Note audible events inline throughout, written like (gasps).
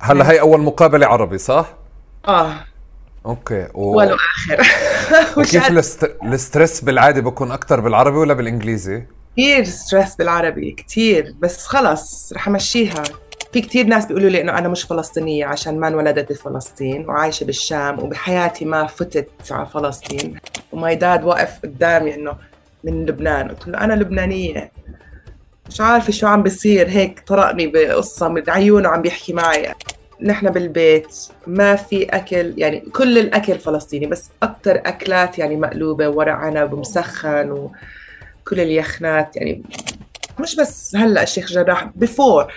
هلا هي أول مقابلة عربي صح؟ آه. okay و... ولو آخر. (laughs) وكيف الاست... ال stress بالعادة بكون أكثر بالعربي ولا بالإنجليزي؟ كثير stress بالعربي كثير بس خلص رح أمشيها. في كثير ناس بيقولوا لي إنه أنا مش فلسطينية عشان ما انولدت بفلسطين وعايشة بالشام وبحياتي ما فتت على فلسطين. و my dad واقف قدامي إنه من لبنان. قلت له أنا لبنانية. مش عارفة شو عم بيصير هيك طرقني بقصة من عيونه عم بيحكي معي. نحن بالبيت ما في أكل يعني كل الأكل فلسطيني بس أكثر أكلات يعني مقلوبة ورق عنب ومسخن وكل اليخنات. يعني مش بس هلأ الشيخ جراح بيفور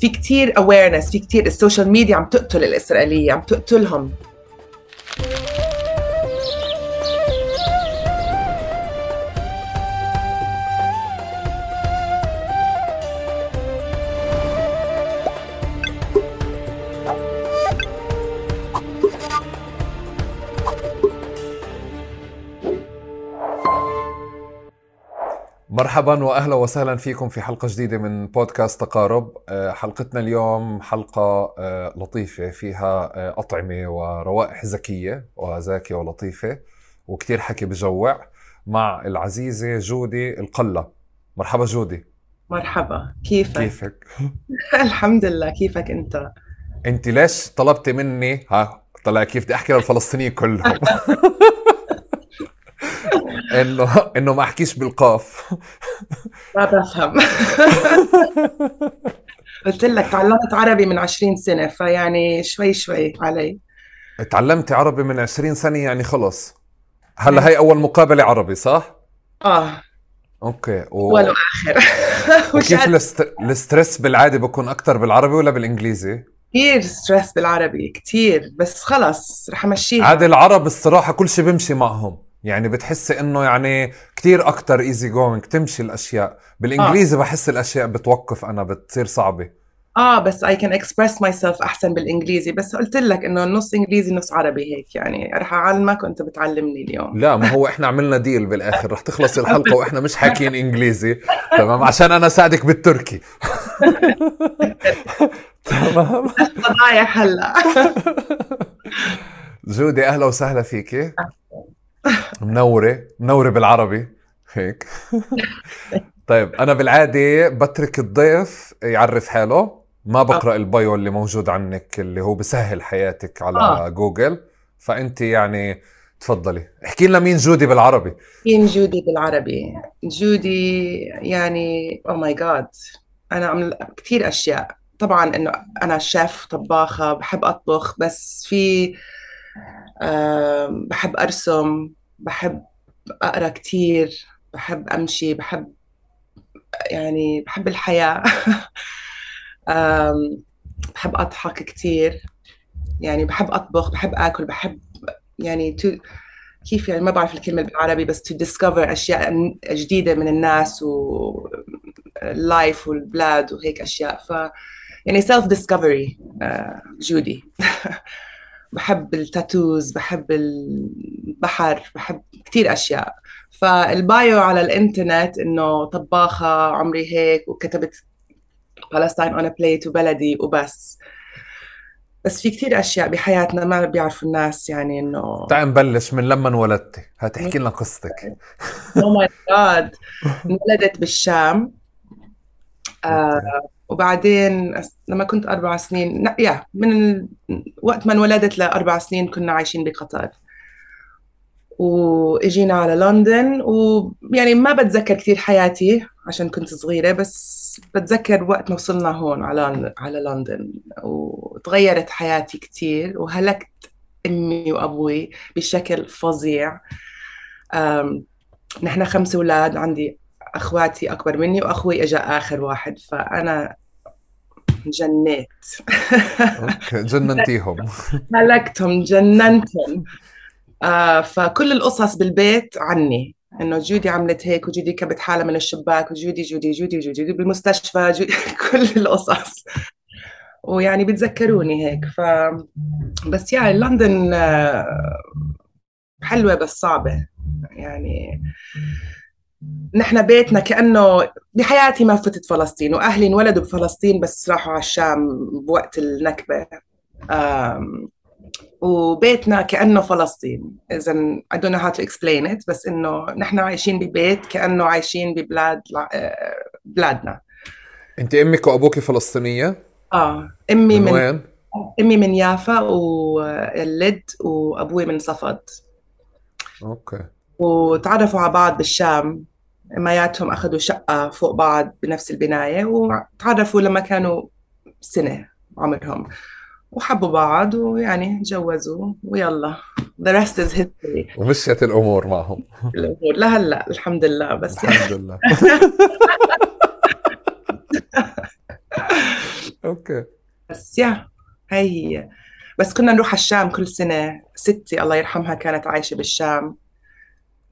في كتير awareness في كتير ال social media عم تقتل الإسرائيلية عم تقتلهم. مرحبا واهلا وسهلا فيكم في حلقة جديدة من بودكاست تقارب. آه، حلقتنا اليوم حلقة آه، لطيفة فيها آه، أطعمة وروائح ذكيه وزاكية ولطيفة وكثير حكي بجوع مع العزيزة جودي القلة. مرحبا جودي. مرحبا. كيفك؟ كيفك؟ (laughs) الحمد لله. كيفك أنت؟ أنت ليش طلبتي مني؟ ها طلع كيف بدي أحكي للفلسطينيين كلهم. (laughs) انه انه ما احكيش بالقاف. ما بفهم. قلت لك تعلمت عربي من 20 سنة فيعني شوي شوي علي. تعلمتي عربي من 20 سنة يعني خلص. هلا هي أول مقابلة عربي صح؟ آه. okay. و... ولو اخر (laughs) وكيف الاست... ال stress بالعادة بكون أكثر بالعربي ولا بالإنجليزي؟ كثير stress بالعربي كثير بس خلص رح أمشيها. عاد العرب الصراحة كل شيء بيمشي معهم. يعني بتحسي إنه يعني كتير أكتر easy going تمشي الأشياء. بالإنجليزي آه. بحس الأشياء بتوقف أنا بتصير صعبة. آه بس I can express myself أحسن بالإنجليزي. بس قلت لك إنه نص إنجليزي نص عربي هيك. يعني رح اعلمك وانت بتعلمني اليوم. لا ما هو إحنا عملنا deal بالآخر. رح تخلص الحلقة (laughs) وإحنا مش حاكيين إنجليزي. تمام؟ عشان أنا ساعدك بالتركي. (laughs) تمام؟ ضايع هلا جودي أهلا وسهلا فيكي. منورة منورة بالعربي. هيك. (laughs) طيب أنا بالعادة بترك الضيف يعرف حاله. ما بقرأ آه. ال bio اللي موجود عنك اللي هو بسهل حياتك على آه. جوجل. فأنت يعني تفضلي. احكي لنا مين جودي بالعربي. مين جودي بالعربي؟ جودي يعني oh my God أنا عم كثير أشياء. طبعا إنه أنا شيف طباخه بحب أطبخ بس في بحب أرسم. بحب أقرأ كثير بحب أمشي بحب يعني بحب الحياة. (laughs) بحب أضحك كثير يعني بحب أطبخ بحب آكل بحب يعني to كيف يعني ما بعرف الكلمة بالعربي بس to discover أشياء جديدة من الناس و ال life والبلاد وهيك أشياء. ف يعني self discovery جودي. (laughs) بحب ال tattoos بحب البحر بحب كثير أشياء. فال bio على الإنترنت إنه طباخة عمري هيك وكتبت فلسطين on a plate وبلدي وبس. بس في كثير أشياء بحياتنا ما بيعرفوا الناس يعني إنه تعال نبلش من لما انولدتي. هتحكي لنا قصتك. أو ماي جاد انولدت بالشام. آه وبعدين لما كنت أربع سنين يا من وقت ما انولدت لأربع سنين كنا عايشين بقطر. وإجينا على لندن ويعني ما بتذكر كثير حياتي عشان كنت صغيرة بس بتذكر وقت ما وصلنا هون على على لندن. وتغيرت حياتي كثير وهلكت أمي وأبوي بشكل فظيع. نحن خمس أولاد عندي أخواتي أكبر مني وأخوي اجى آخر واحد فأنا جنيت. okay جننتيهم. (laughs) هلكتهم جننتهم. آه فكل القصص بالبيت عني إنه جودي عملت هيك وجودي كبت حالها من الشباك وجودي جودي جودي جودي, جودي بالمستشفى جودي (laughs) كل القصص. ويعني بتذكروني هيك ف بس يعني لندن آه، حلوة بس صعبة. يعني نحن بيتنا كأنه بحياتي ما فتت فلسطين وأهلي انولدوا بفلسطين بس راحوا على الشام بوقت النكبة. وبيتنا كأنه فلسطين. إذا I don't know how to explain it بس إنه نحن عايشين ببيت كأنه عايشين ببلاد آه، بلادنا. أنت أمك وأبوك فلسطينية؟ آه أمي من, من وين؟ أمي من يافا واللد وأبوي من صفد. أوكي. وتعرفوا على بعض بالشام. امياتهم أخذوا شقة فوق بعض بنفس البناية وتعرفوا لما كانوا سنة عمرهم. وحبوا بعض ويعني تجوزوا ويلا. The rest is history. ومشيت الأمور معهم. الأمور. لهلأ الحمد لله. بس يعني. الحمد لله. (laughs) okay. بس يا هي هي. بس كنا نروح على الشام كل سنة. ستي الله يرحمها كانت عايشة بالشام.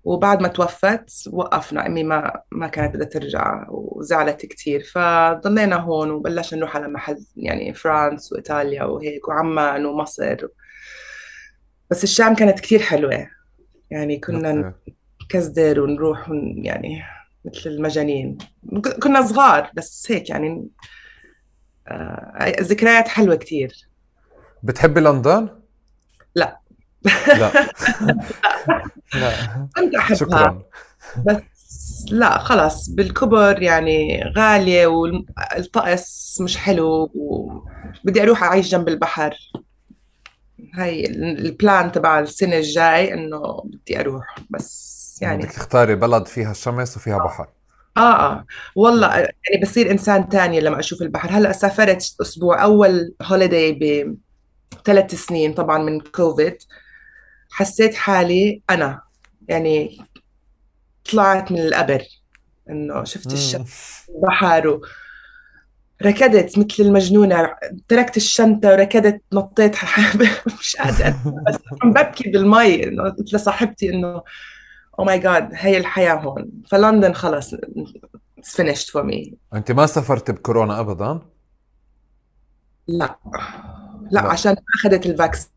وبعد ما توفت وقفنا إمي ما ما كانت بدها ترجع وزعلت كثير فضلينا هون وبلشنا نروح على محل يعني فرانس وإيطاليا وهيك وعمان ومصر. بس الشام كانت كثير حلوة يعني كنا نكزدر ونروح يعني مثل المجانين. كنا صغار بس هيك يعني آه ذكريات حلوة كثير بتحبي لندن؟ لا. لا. (laughs) لا. كنت أحبها. شكرا. بس لا خلاص بالكبر يعني غالية والطقس مش حلو وبدي أروح أعيش جنب البحر. هاي ال plan تبع السنة الجاي إنه بدي أروح بس يعني بدك تختاري بلد فيها شمس وفيها بحر. آه آه. والله يعني بصير إنسان تاني لما أشوف البحر. هلأ سافرت أسبوع أول holiday بثلاث سنين طبعا من كوفيد حسيت حالي أنا. يعني طلعت من القبر. إنه شفت الشمس البحر ركضت مثل المجنونة. تركت الشنطة وركضت نطيت. (laughs) مش قادرة. بس عم ببكي بالمي. إنه قلت لصاحبتي إنه oh my God هي الحياة هون. فلندن خلص it's finished for me. أنت ما سافرت بكورونا ابدا؟ لا. لا, لا. عشان أخذت ال vaccine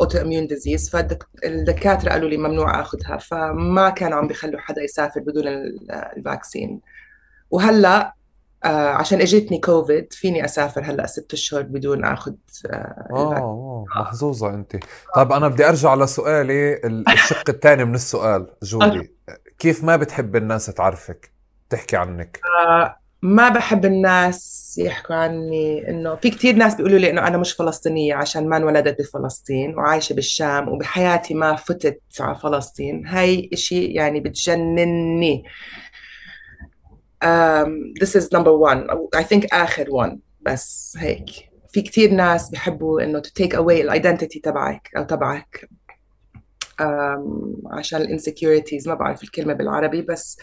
autoimmune disease فالدكاترة قالوا لي ممنوع آخذها فما كانوا عم بيخلوا حدا يسافر بدون ال vaccine وهلا آه عشان اجتني كوفيد فيني أسافر هلا ست أشهر بدون آخذ آه محظوظة أنت. طيب أنا بدي أرجع لسؤالي (laughs) الشق الثاني من السؤال جودي كيف ما بتحب الناس تعرفك؟ تحكي عنك. آه ما بحب الناس يحكوا عني إنه في كتير ناس بيقولوا لي إنه أنا مش فلسطينية عشان ما انولدت بفلسطين وعايشة بالشام وبحياتي ما فتت على فلسطين. هاي إشي يعني بتجنني. Um, this is number one. I think آخر one. بس هيك. في كتير ناس بيحبوا إنه to take away ال identity تبعك أو تبعك. Um, عشان ال insecurities ما بعرف الكلمة بالعربي بس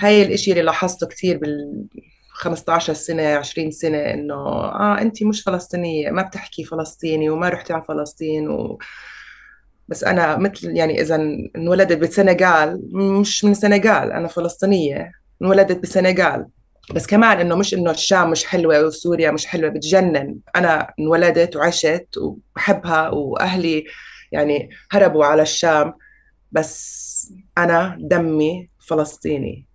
هاي الإشي اللي لاحظته كثير بال 15 سنة 20 سنة إنه آه أنت مش فلسطينية ما بتحكي فلسطيني وما رحتي على فلسطين و... بس أنا مثل يعني إذا انولدت بالسنغال مش من السنغال أنا فلسطينية انولدت بالسنغال بس كمان إنه مش إنه الشام مش حلوة وسوريا مش حلوة بتجنن. أنا انولدت وعشت وبحبها وأهلي يعني هربوا على الشام بس أنا دمي فلسطيني.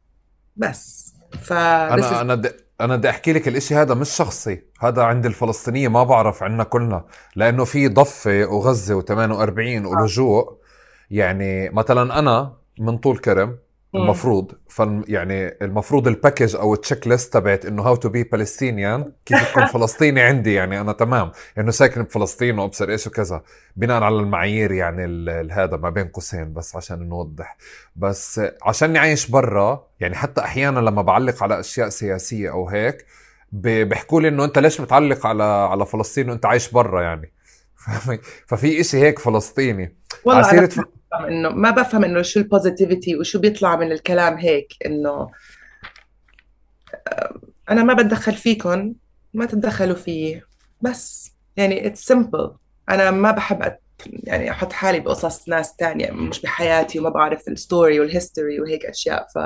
بس. ف أنا أنا د... أنا بدي أحكي لك الإشي هذا مش شخصي. هذا عند الفلسطينية ما بعرف عنا كلنا. لأنه في ضفة وغزة و48 ولجوء. يعني مثلا أنا من طول كرم المفروض ف يعني المفروض ال package أو ال checklist تبعت إنه how to be Palestinian كيف تكون (laughs) فلسطيني عندي يعني أنا تمام. إنه ساكن بفلسطين وأبصر إيش وكذا. بناء على المعايير يعني هذا ما بين قوسين بس عشان نوضح. بس عشان عايش برا يعني حتى أحيانا لما بعلق على أشياء سياسية أو هيك بيحكوا لي إنه أنت ليش متعلق على على فلسطين وأنت عايش برا يعني؟ (laughs) ففي إشي هيك فلسطيني. والله انه ما بفهم إنه شو ال positivity وشو بيطلع من الكلام هيك إنه آه، أنا ما بتدخل فيكم ما تتدخلوا فيي. بس يعني it's simple أنا ما بحب يعني أحط حالي بقصص ناس تانية مش بحياتي وما بعرف ال story وال history وهيك أشياء. ف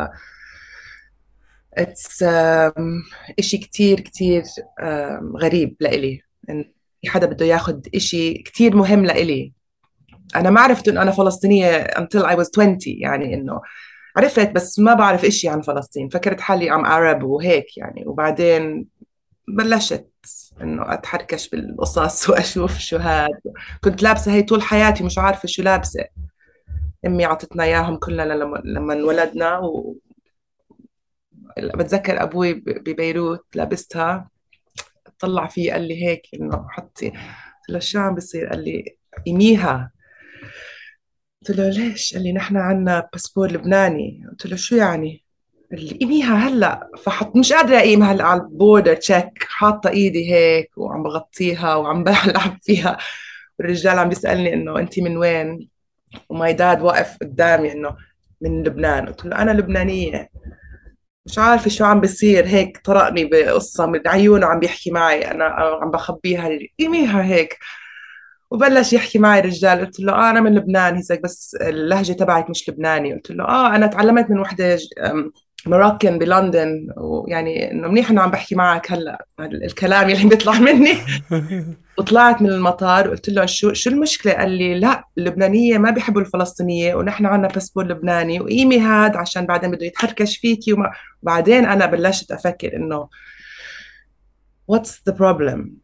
it's إشي كتير كتير غريب لإلي. في حدا بده ياخد إشي كتير مهم لإلي. أنا ما عرفت إنه أنا فلسطينية until I was 20 يعني إنه عرفت بس ما بعرف إشي عن فلسطين فكرت حالي I'm عرب وهيك يعني. وبعدين بلشت إنه أتحركش بالقصص (laughs) وأشوف شو هاد. كنت لابسة هي طول حياتي مش عارفة شو لابسة. أمي عطتنا إياهم كلنا لما لما انولدنا و بتذكر أبوي ببيروت لابستها. طلع فيه قال لي هيك إنه حطي قلت له شو عم بصير قال لي قيميها قلت له ليش؟ قال لي نحن عنا باسبور لبناني. قلت له شو يعني؟ قال لي قيميها هلأ. فحط مش قادرة اقيمها هلأ على ال border check حاطة إيدي هيك وعم بغطيها وعم (laughs) بلعب فيها. والرجال عم بيسألني إنه انت من وين؟ وماي داد واقف قدامي إنه من لبنان. قلت له أنا لبنانية. مش عارفة شو عم بيصير. هيك طرقني بقصة. من عيونه عم بيحكي معي. أنا عم بخبيها. قيميها هيك. وبلش يحكي معي رجال قلت له آه أنا من لبنان هيك بس اللهجة تبعك مش لبناني. قلت له آه أنا تعلمت من وحدة مراكن بلندن ويعني إنه منيح إنه عم بحكي معك هلا الكلام اللي بيطلع مني. (laughs) وطلعت من المطار وقلت له شو شو المشكلة؟ قال لي لا اللبنانية ما بيحبوا الفلسطينية ونحن عندنا باسبور لبناني وقيمي هاد عشان بعدين بده يتحركش فيكي وما بعدين أنا بلشت أفكر إنه what's the problem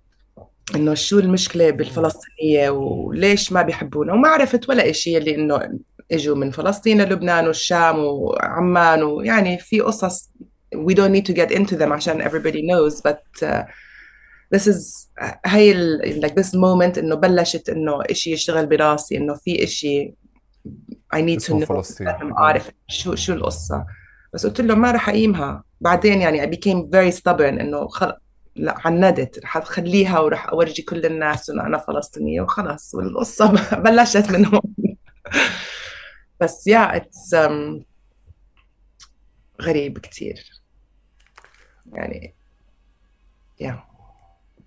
إنه شو المشكلة بالفلسطينية وليش ما بيحبونا؟ وما عرفت ولا شيء اللي إنه إجوا من فلسطين للبنان والشام وعمان ويعني في قصص we don't need to get into them عشان everybody knows but uh, this is هي ال, like this moment إنه بلشت إنه إشي يشتغل براسي إنه في إشي I need to know فلسطين. اعرف شو شو القصة. بس قلت له ما رح أقيمها. بعدين يعني I became very stubborn إنه خل... لا عندت رح أخليها ورح أورجي كل الناس إنه أنا فلسطينية وخلص والقصة (laughs) بلشت من هون بس yeah it's um, غريب كثير يعني يا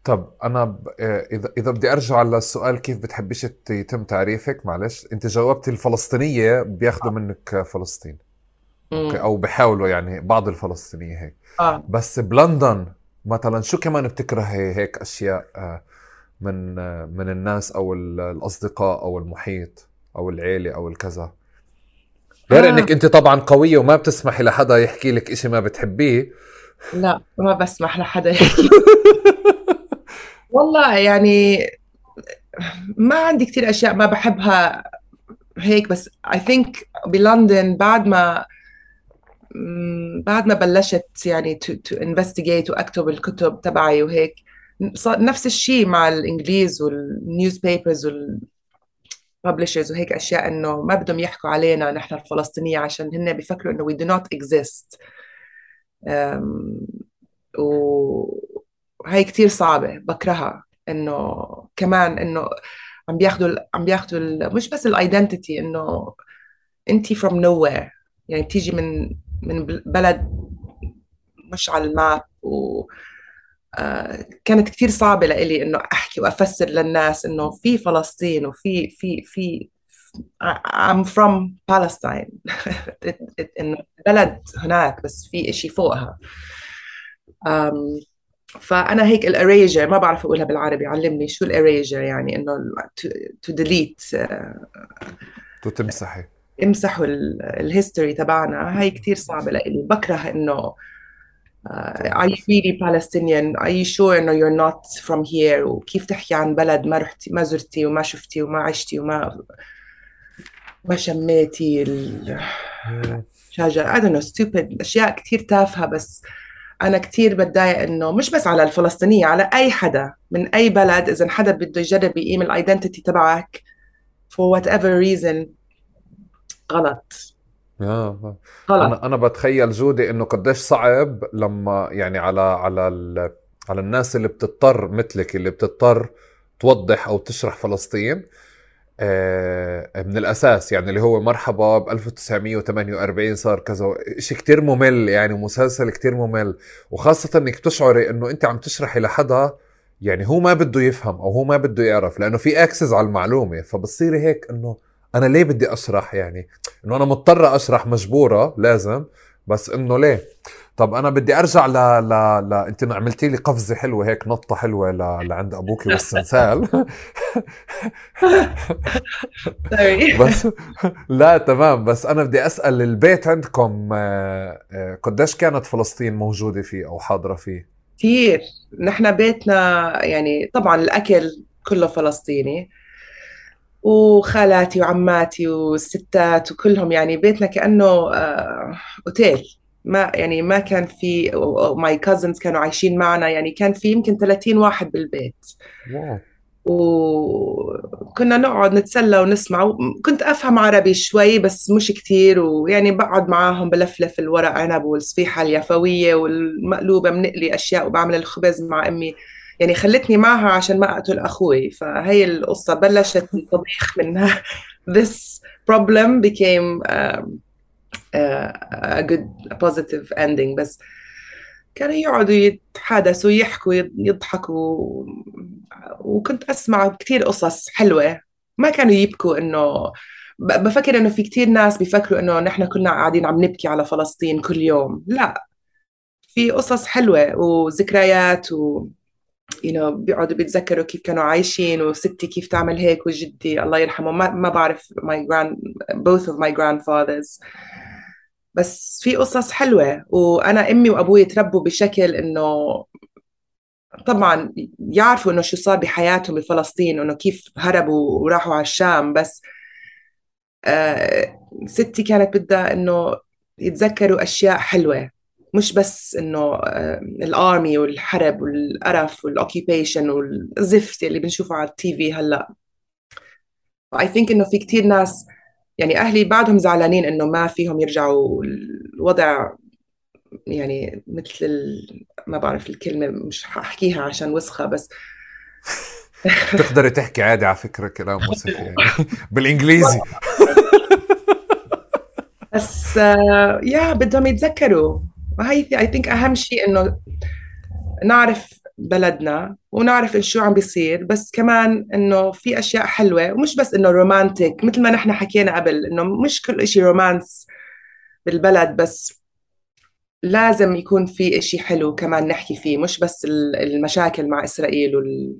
طب أنا ب... إذا إذا بدي أرجع للسؤال كيف بتحبيش يتم تعريفك معلش. أنت جاوبتي الفلسطينية بياخذوا منك فلسطين. أوكي أو بحاولوا يعني بعض الفلسطينية هيك. آه. بس بلندن مثلا شو كمان بتكرهي هيك أشياء من من الناس أو الأصدقاء أو المحيط أو العيلة أو الكذا؟ غير آه. إنك أنت طبعا قوية وما بتسمحي لحدا يحكي لك إشي ما بتحبيه. لا ما بسمح لحدا يحكي. (laughs) والله يعني ما عندي كتير أشياء ما بحبها هيك بس I think بلندن بعد ما بعد ما بلشت يعني to, to investigate واكتب الكتب تبعي وهيك صار نفس الشيء مع الإنجليز وال newspapers وال publishers وهيك أشياء إنه ما بدهم يحكوا علينا نحن الفلسطينية عشان هن بيفكروا إنه do not exist. um، وهي كتير صعبة بكرهها إنه كمان إنه عم بياخذوا عم بياخذوا مش بس ال identity إنه انت from nowhere يعني بتيجي من من بل- بلد مش على ال map و آه، كانت كتير صعبة لإلي إنه أحكي وأفسر للناس إنه في فلسطين وفي في في I'm from Palestine. (laughs) إنه بلد هناك بس في إشي فوقها. فأنا هيك ال erasure ما بعرف أقولها بالعربي علمني شو ال erasure يعني إنه تو ديليت تو تمسحي امسحوا ال history تبعنا هاي كتير صعبة لإلي. بكره إنه uh, are you really Palestinian? Are you sure إنه you're not from here? وكيف تحكي عن بلد ما رحتي ما زرتي وما شفتي وما عشتي وما ما شميتي الشجر I don't know stupid أشياء كتير تافهة. بس أنا كتير بتضايق إنه مش بس على الفلسطينية على أي حدا من أي بلد إذا حدا بده يجرب يقيم ال identity تبعك for whatever reason. غلط. آه. غلط. أنا أنا بتخيل جودي إنه قديش صعب لما يعني على على ال... على الناس اللي بتضطر مثلك اللي بتضطر توضح أو تشرح فلسطين آه، من الأساس يعني اللي هو مرحبا ب 1948 صار كذا شيء كتير ممل يعني مسلسل كتير ممل. وخاصة إنك تشعري إنه أنت عم تشرحي لحدا يعني هو ما بده يفهم أو هو ما بده يعرف لأنه في اكسس على المعلومة فبصيري هيك إنه أنا ليه بدي اشرح يعني؟ إنه أنا مضطرة اشرح مجبورة لازم. بس إنه ليه؟ طب طب أنا بدي أرجع ل ل, ل... أنت عملتي لي قفزة حلوة هيك نطة حلوة ل... لعند أبوك والسنسال (laughs) بس لا تمام. بس أنا بدي أسأل البيت عندكم آه، آه، قديش كانت فلسطين موجودة فيه أو حاضرة فيه؟ كثير نحن بيتنا يعني طبعا الأكل كله فلسطيني. وخالاتي وعماتي والستات وكلهم يعني بيتنا كأنه آه، أوتيل. ما يعني ما كان في my cousins كانوا عايشين معنا يعني كان في يمكن 30 واحد بالبيت. وكنا نقعد نتسلى ونسمع. كنت أفهم عربي شوي بس مش كثير ويعني بقعد معاهم بلفلف الورق عنب والصفيحة اليافاوية والمقلوبة بنقلي أشياء وبعمل الخبز مع أمي. يعني خلتني معها عشان ما أقتل أخوي. فهي القصة بلشت الطبيخ من (laughs) this problem became uh, uh, a good a positive ending. بس كانوا يقعدوا يتحادثوا يحكوا يضحكوا وكنت أسمع كثير قصص حلوة. ما كانوا يبكوا إنه بفكر إنه في كثير ناس بيفكروا إنه نحن كلنا قاعدين عم نبكي على فلسطين كل يوم. لا في قصص حلوة وذكريات و you know بيقعدوا بيتذكروا كيف كانوا عايشين وستي كيف تعمل هيك وجدي الله يرحمه. ما, ما بعرف my grand both of my grandfathers. بس في قصص حلوة. وأنا أمي وأبوي تربوا بشكل إنه طبعا يعرفوا إنه شو صار بحياتهم بفلسطين إنه كيف هربوا وراحوا على الشام. بس آه ستي كانت بدها إنه يتذكروا أشياء حلوة. مش بس إنه آه الآرمي والحرب والقرف والأوكيبيشن والزفت اللي بنشوفه على التي في هلأ. I think إنه في كتير ناس يعني أهلي بعدهم زعلانين إنه ما فيهم يرجعوا الوضع يعني مثل ال... ما بعرف الكلمة مش حأحكيها عشان وسخة بس. (laughs) تقدري تحكي عادي على فكرة كلام وسخ يعني. (laughs) بالإنجليزي. بس yeah بدهم يتذكروا. هاي I think أهم شيء إنه نعرف بلدنا ونعرف شو عم بيصير بس كمان إنه في أشياء حلوة ومش بس إنه romantic مثل ما نحن حكينا قبل إنه مش كل شيء romance بالبلد بس لازم يكون في إشي حلو كمان نحكي فيه مش بس المشاكل مع إسرائيل وال...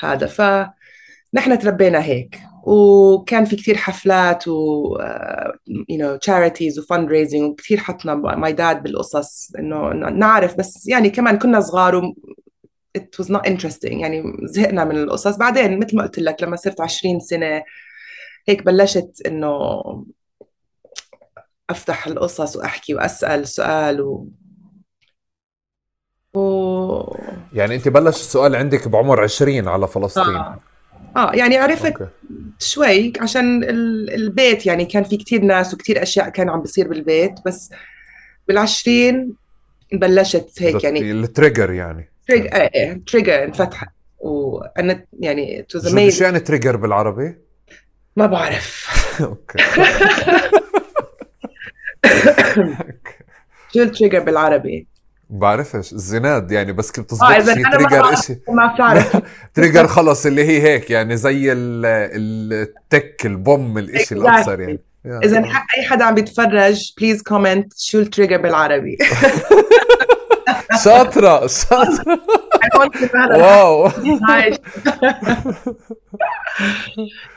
هذا. فنحن تربينا هيك. وكان في كثير حفلات و uh, you know charities و fundraising وكثير حطنا ماي داد بالقصص إنه نعرف. بس يعني كمان كنا صغار و it was not interesting. يعني زهقنا من القصص. بعدين مثل ما قلت لك لما صرت 20 سنة هيك بلشت إنه أفتح القصص وأحكي وأسأل سؤال و و... يعني أنت بلش السؤال عندك بعمر 20 على فلسطين. آه. آه يعني عرفت أوكي. شوي عشان البيت يعني كان في كتير ناس وكتير أشياء كان عم بيصير بالبيت بس بالعشرين بلشت هيك يعني ال trigger يعني. trigger إيه trigger انفتحت. وأنا يعني to the شو يعني trigger بالعربي؟ ما بعرف. (laughs) (laughs) (laughs) أوكي. شو ال trigger بالعربي؟ بعرفش الزناد يعني بس كنت تظبط آه شيء trigger شيء ما بتعرف trigger (laughs) خلص اللي هي هيك يعني زي التك البوم الإشي الاكثر يعني. إذا أي حدا عم بيتفرج please comment شو ال trigger بالعربي. (laughs) شاطرة شاطرة. wow. (laughs)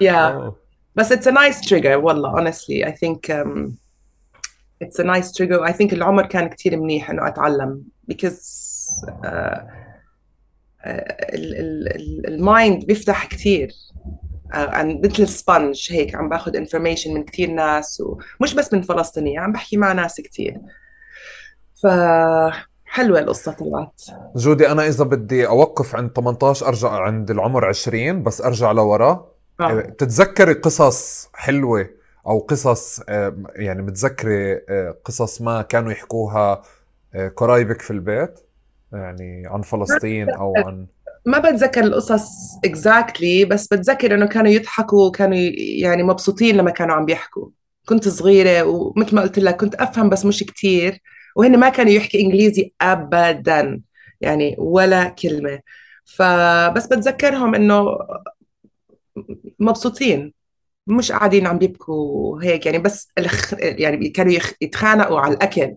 Yeah. بس it's a nice trigger والله honestly. I think um, it's a nice trigger I think العمر كان كتير منيح إنه أتعلم because uh, ال mind بيفتح كثير uh, مثل sponge هيك عم باخذ information من كثير ناس ومش بس من فلسطينية عم بحكي مع ناس كثير ف حلوة القصة طلعت. جودي أنا إذا بدي أوقف عند 18 أرجع عند العمر 20 بس أرجع لورا. آه. بتتذكري قصص حلوة أو قصص آه، يعني متذكري آه، قصص ما كانوا يحكوها آه، قرايبك في البيت؟ يعني عن فلسطين أو عن ما بتذكر القصص اكزاكتلي بس بتذكر إنه كانوا يضحكوا وكانوا يعني مبسوطين لما كانوا عم بيحكوا كنت صغيرة ومثل ما قلت لك كنت أفهم بس مش كتير وهن ما كانوا يحكي إنجليزي ابدا يعني ولا كلمة. فبس بتذكرهم إنه مبسوطين. مش قاعدين عم بيبكوا هيك يعني بس الخ... يعني كانوا يخ... يتخانقوا على الأكل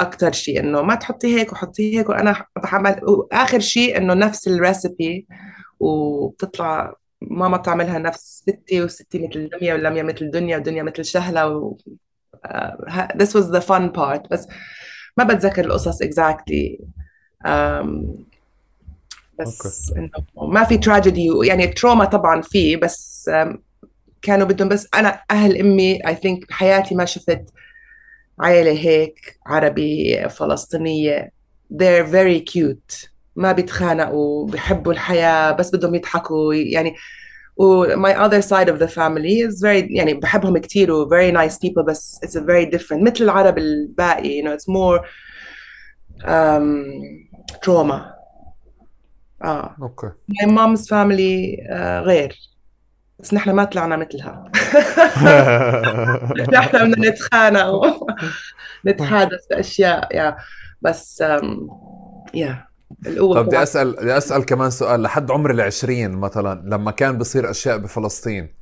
أكثر شيء إنه ما تحطي هيك وحطي هيك وأنا بحمل وآخر شيء إنه نفس الريسبي وبتطلع ماما بتعملها نفس ستي وستي مثل دمية ولمية مثل دنيا ودنيا مثل شهلة و... uh, this was the fun part بس ما بتذكر القصص exactly. um, بس إنه ما في تراجيدي يعني تروما طبعا في بس um, كانوا بدهم بس أنا أهل أمي اي ثينك بحياتي ما شفت عائله هيك عربي فلسطينية. They're very cute. ما بيتخانقوا بيحبوا الحياة بس بدهم يضحكوا. يعني و my other side of the family is very يعني بحبهم كثير و very nice people بس it's a very different. مثل العرب الباقي you know it's more um, trauma. آه. أوكي. My mom's family uh, غير. بس نحن ما طلعنا مثلها. (laughs) نحن بدنا نتخانق ونتحادث (laughs) بأشياء يا. بس يا. القوة طب بدي أسأل بدي أسأل كمان سؤال لحد عمر العشرين مثلا لما كان بصير أشياء بفلسطين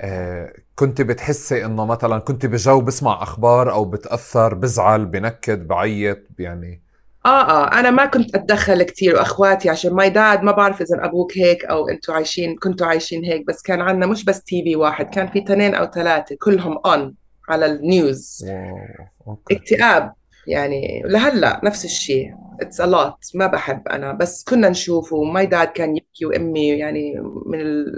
آه كنت بتحسي إنه مثلا كنت بجو بسمع أخبار أو بتأثر بزعل بنكد بعيط يعني آه آه أنا ما كنت أتدخل كثير وأخواتي عشان my dad ما بعرف إذا أبوك هيك أو أنتم عايشين كنتوا عايشين هيك بس كان عندنا مش بس TV واحد كان في اثنين أو ثلاثة كلهم on على ال news okay. اكتئاب يعني لهلأ نفس الشيء. it's a lot ما بحب أنا بس كنا نشوفه. my dad كان يبكي وأمي يعني من ال...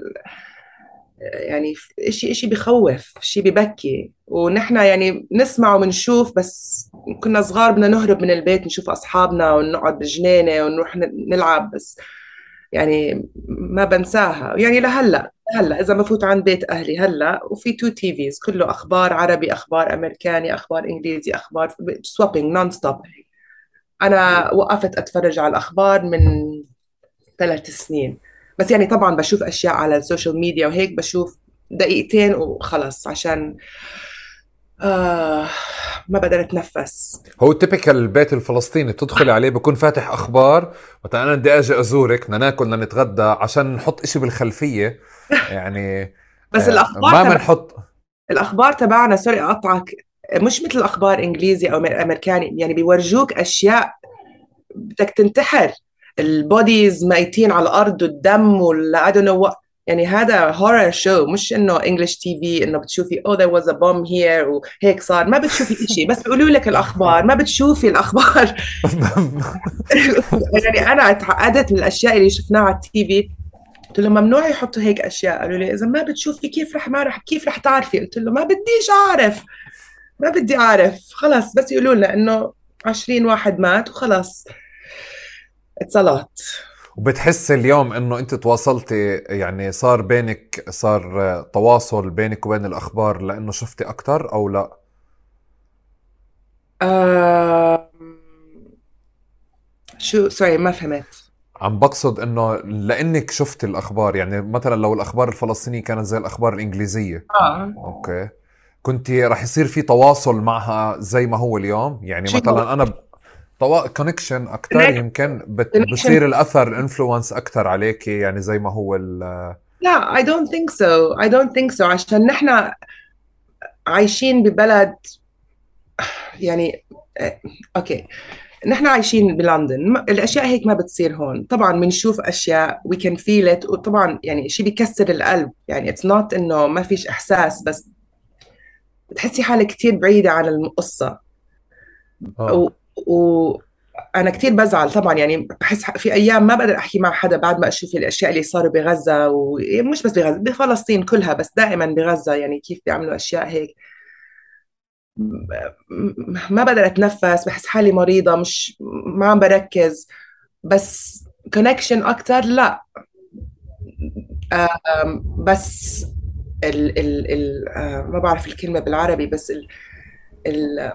يعني شيء شيء بخوف شيء ببكي. ونحن يعني نسمع ونشوف بس كنا صغار بدنا نهرب من البيت نشوف أصحابنا ونقعد بالجنينه ونروح نلعب بس يعني ما بنساها. يعني لهلأ هلا إذا بفوت عند بيت أهلي هلأ وفي two TVs كله أخبار عربي أخبار أمريكاني أخبار إنجليزي أخبار swapping non stop أنا وقفت أتفرج على الأخبار من ثلاث سنين. بس يعني طبعا بشوف أشياء على ال social media وهيك بشوف دقيقتين وخلص عشان آه ما بقدر أتنفس. هو typical البيت الفلسطيني تدخلي عليه بكون فاتح أخبار مثلا أنا بدي أجي أزورك بدنا ناكل بدنا نتغدى عشان نحط إشي بالخلفية. (laughs) يعني بس آه الأخبار ما بنحط الأخبار تبعنا sorry أقطعك مش مثل أخبار إنجليزي أو أمريكاني يعني بيورجوك أشياء بدك تنتحر. ال bodies ميتين على الأرض والدم ولا I don't know what. يعني هذا هورر شو مش إنه انجلش تي في إنه بتشوفي oh there was a bomb here وهيك صار. ما بتشوفي شيء بس بيقولوا لك الأخبار ما بتشوفي الأخبار. (laughs) يعني أنا اتعقدت من الأشياء اللي شفناها على التي في. قلت له ممنوع يحطوا هيك أشياء. قالوا لي إذا ما بتشوفي كيف رح ما رح كيف رح تعرفي؟ قلت له ما بديش أعرف. ما بدي أعرف. خلص بس يقولوا لنا إنه 20 واحد مات وخلص. it's وبتحس اليوم إنه أنت تواصلتي يعني صار بينك صار آه، تواصل بينك وبين الأخبار لأنه شفتي أكثر أو لا؟ شو sorry ما فهمت. عم بقصد إنه لأنك شفت الأخبار يعني مثلا لو الأخبار الفلسطينية كانت زي الأخبار الإنجليزية. آه. okay. كنت رح يصير في تواصل معها زي ما هو اليوم؟ يعني مثلا أنا طوا... connection أكثر يمكن بت... بصير الأثر influence أكثر عليك يعني زي ما هو ال... لا I don't think so. I don't think so. عشان نحن عايشين ببلد يعني آه، okay نحن عايشين بلندن. الأشياء هيك ما بتصير هون. طبعا بنشوف أشياء we can feel it وطبعا يعني شيء بيكسر القلب. يعني it's not إنه ما فيش إحساس بس بتحسي حالك كثير بعيدة عن القصة. آه. و... و... أنا كثير بزعل طبعا يعني بحس في أيام ما بقدر أحكي مع حدا بعد ما أشوف الأشياء اللي صاروا بغزة ومش بس بغزة بفلسطين كلها بس دائما بغزة يعني كيف بيعملوا أشياء هيك ما بقدر أتنفس بحس حالي مريضة مش ما عم بركز بس كونكشن أكثر لا بس ال ال ال آه، ما بعرف الكلمة بالعربي بس ال ال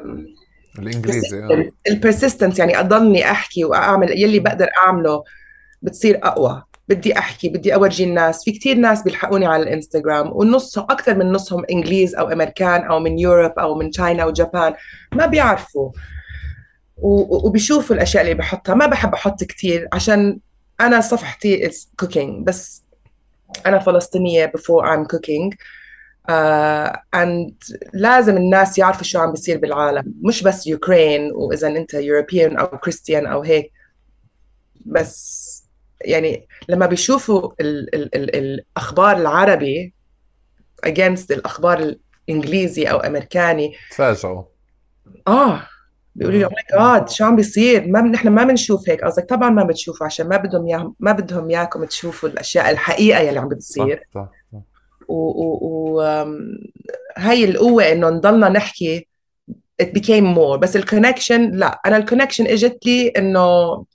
الإنجليزي آه. ال persistence يعني أضلني أحكي وأعمل يلي بقدر أعمله بتصير أقوى. بدي أحكي بدي أورجي الناس. في كتير ناس بيلحقوني على الإنستغرام ونصهم أكثر من نصهم إنجليز أو أمريكان أو من Europe أو من China أو Japan ما بيعرفوا. وبيشوفوا الأشياء اللي بحطها. ما بحب أحط كتير عشان أنا صفحتي is cooking. بس أنا فلسطينية before I'm cooking. Uh, and لازم الناس يعرفوا شو عم بيصير بالعالم. مش بس يوكرين واذا أنت يوروبيان أو كريستيان أو هيك. بس يعني لما بيشوفوا ال ال ال الأخبار العربي against الأخبار الإنجليزي أو أمريكاني. تفاجئوا. آه بيقولوا لي my God شو عم بيصير؟ ما نحن ما بنشوف هيك. قصدك طبعا ما بتشوفوا عشان ما بدهم يا ما بدهم اياكم تشوفوا الأشياء الحقيقة يلي عم بتصير. صح صح. صح. و, و, و آم، هاي القوة إنه نضلنا نحكي it became more. بس ال connection لا أنا ال connection إجت لي إنه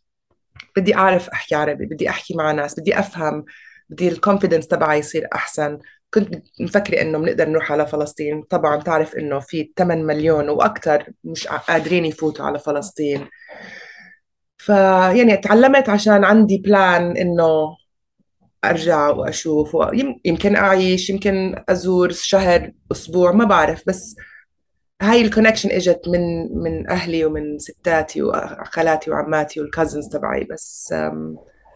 بدي أعرف أحكي عربي بدي أحكي مع ناس بدي أفهم بدي ال confidence تبعي يصير أحسن. كنت مفكرة إنه بنقدر نروح على فلسطين. طبعا تعرف إنه في 8 مليون وأكثر مش قادرين يفوتوا على فلسطين. فيعني تعلمت عشان عندي plan إنه أرجع وأشوف يمكن أعيش يمكن أزور شهر أسبوع ما بعرف بس هاي ال connection إجت من من أهلي ومن ستاتي وخالاتي وعماتي وال cousins تبعي بس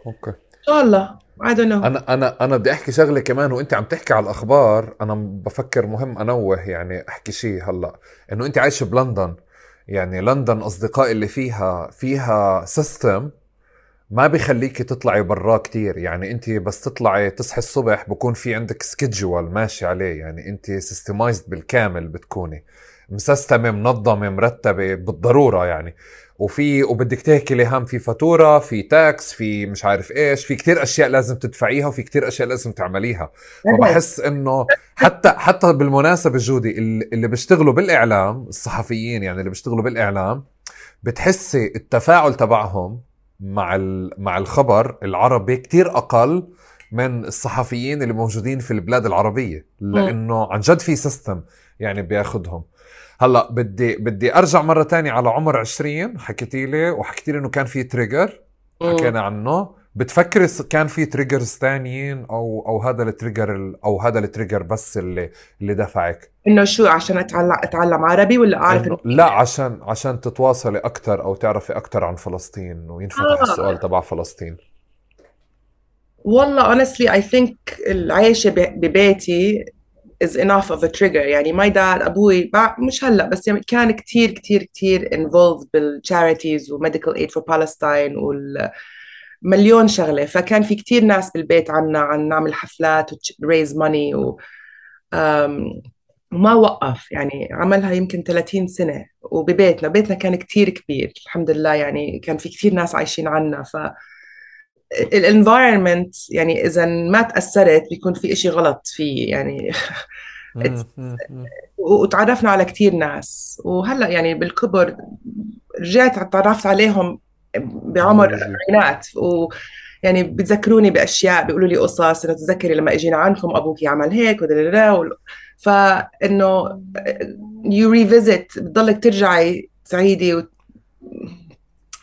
okay. إن شاء الله. Don't know. أنا أنا أنا بدي أحكي شغلة كمان وأنت عم تحكي على الأخبار أنا بفكر مهم أنوه يعني أحكي شيء هلأ. إنه أنت عايشة بلندن يعني لندن أصدقائي اللي فيها فيها system ما بيخليكي تطلعي براه كتير. يعني انت بس تطلعي تصحي الصبح بكون في عندك schedule ماشي عليه. يعني انت systemized بالكامل بتكوني. مسستمة منظمة مرتبة بالضرورة يعني. وفي وبدك تاكلي هم في فاتورة في tax في مش عارف إيش. في كتير أشياء لازم تدفعيها وفي كتير أشياء لازم تعمليها. فبحس إنه حتى حتى بالمناسبة جودي اللي بيشتغلوا بالإعلام الصحفيين يعني اللي بيشتغلوا بالإعلام بتحسي التفاعل تبعهم مع ال- مع الخبر العربي كتير أقل من الصحفيين اللي موجودين في البلاد العربية لأنه عن جد في system يعني بياخدهم. هلأ بدي بدي أرجع مرة تانية على عمر 20 حكيتي لي وحكيتي لي إنه كان في trigger حكينا عنه. بتفكري س- كان في triggers تانيين أو أو هذا ال trigger ال- أو هذا ال trigger بس اللي اللي دفعك؟ إنه شو عشان اتعلم أتعلم عربي ولا اعرف إنه لا عشان عشان تتواصلي أكثر أو تعرفي أكثر عن فلسطين وينفتح آه. السؤال تبع فلسطين. والله honestly I think العيشة ببيتي is enough of a trigger. يعني my dad أبوي مش هلأ بس يعني كان كتير كتير كتير involved بال charities و medical aid for Palestine والمليون شغلة. فكان في كتير ناس بالبيت عنا عن نعمل حفلات و raise money و وما وقف. يعني عملها يمكن 30 سنة. وببيتنا بيتنا كان كتير كبير. الحمد لله يعني كان في كتير ناس عايشين عنا. ف الانفايرمنت يعني إذا ما تأثرت بيكون في إشي غلط فيه. يعني. (laughs) وتعرفنا على كتير ناس. وهلأ يعني بالكبر رجعت تعرفت عليهم بعمر بيجي. الاربعينات ويعني بتذكروني بأشياء بيقولوا لي قصص إنه تتذكري لما أجينا عندكم أبوك يعمل هيك فإنه you revisit بتضلك ترجعي تعيدي و...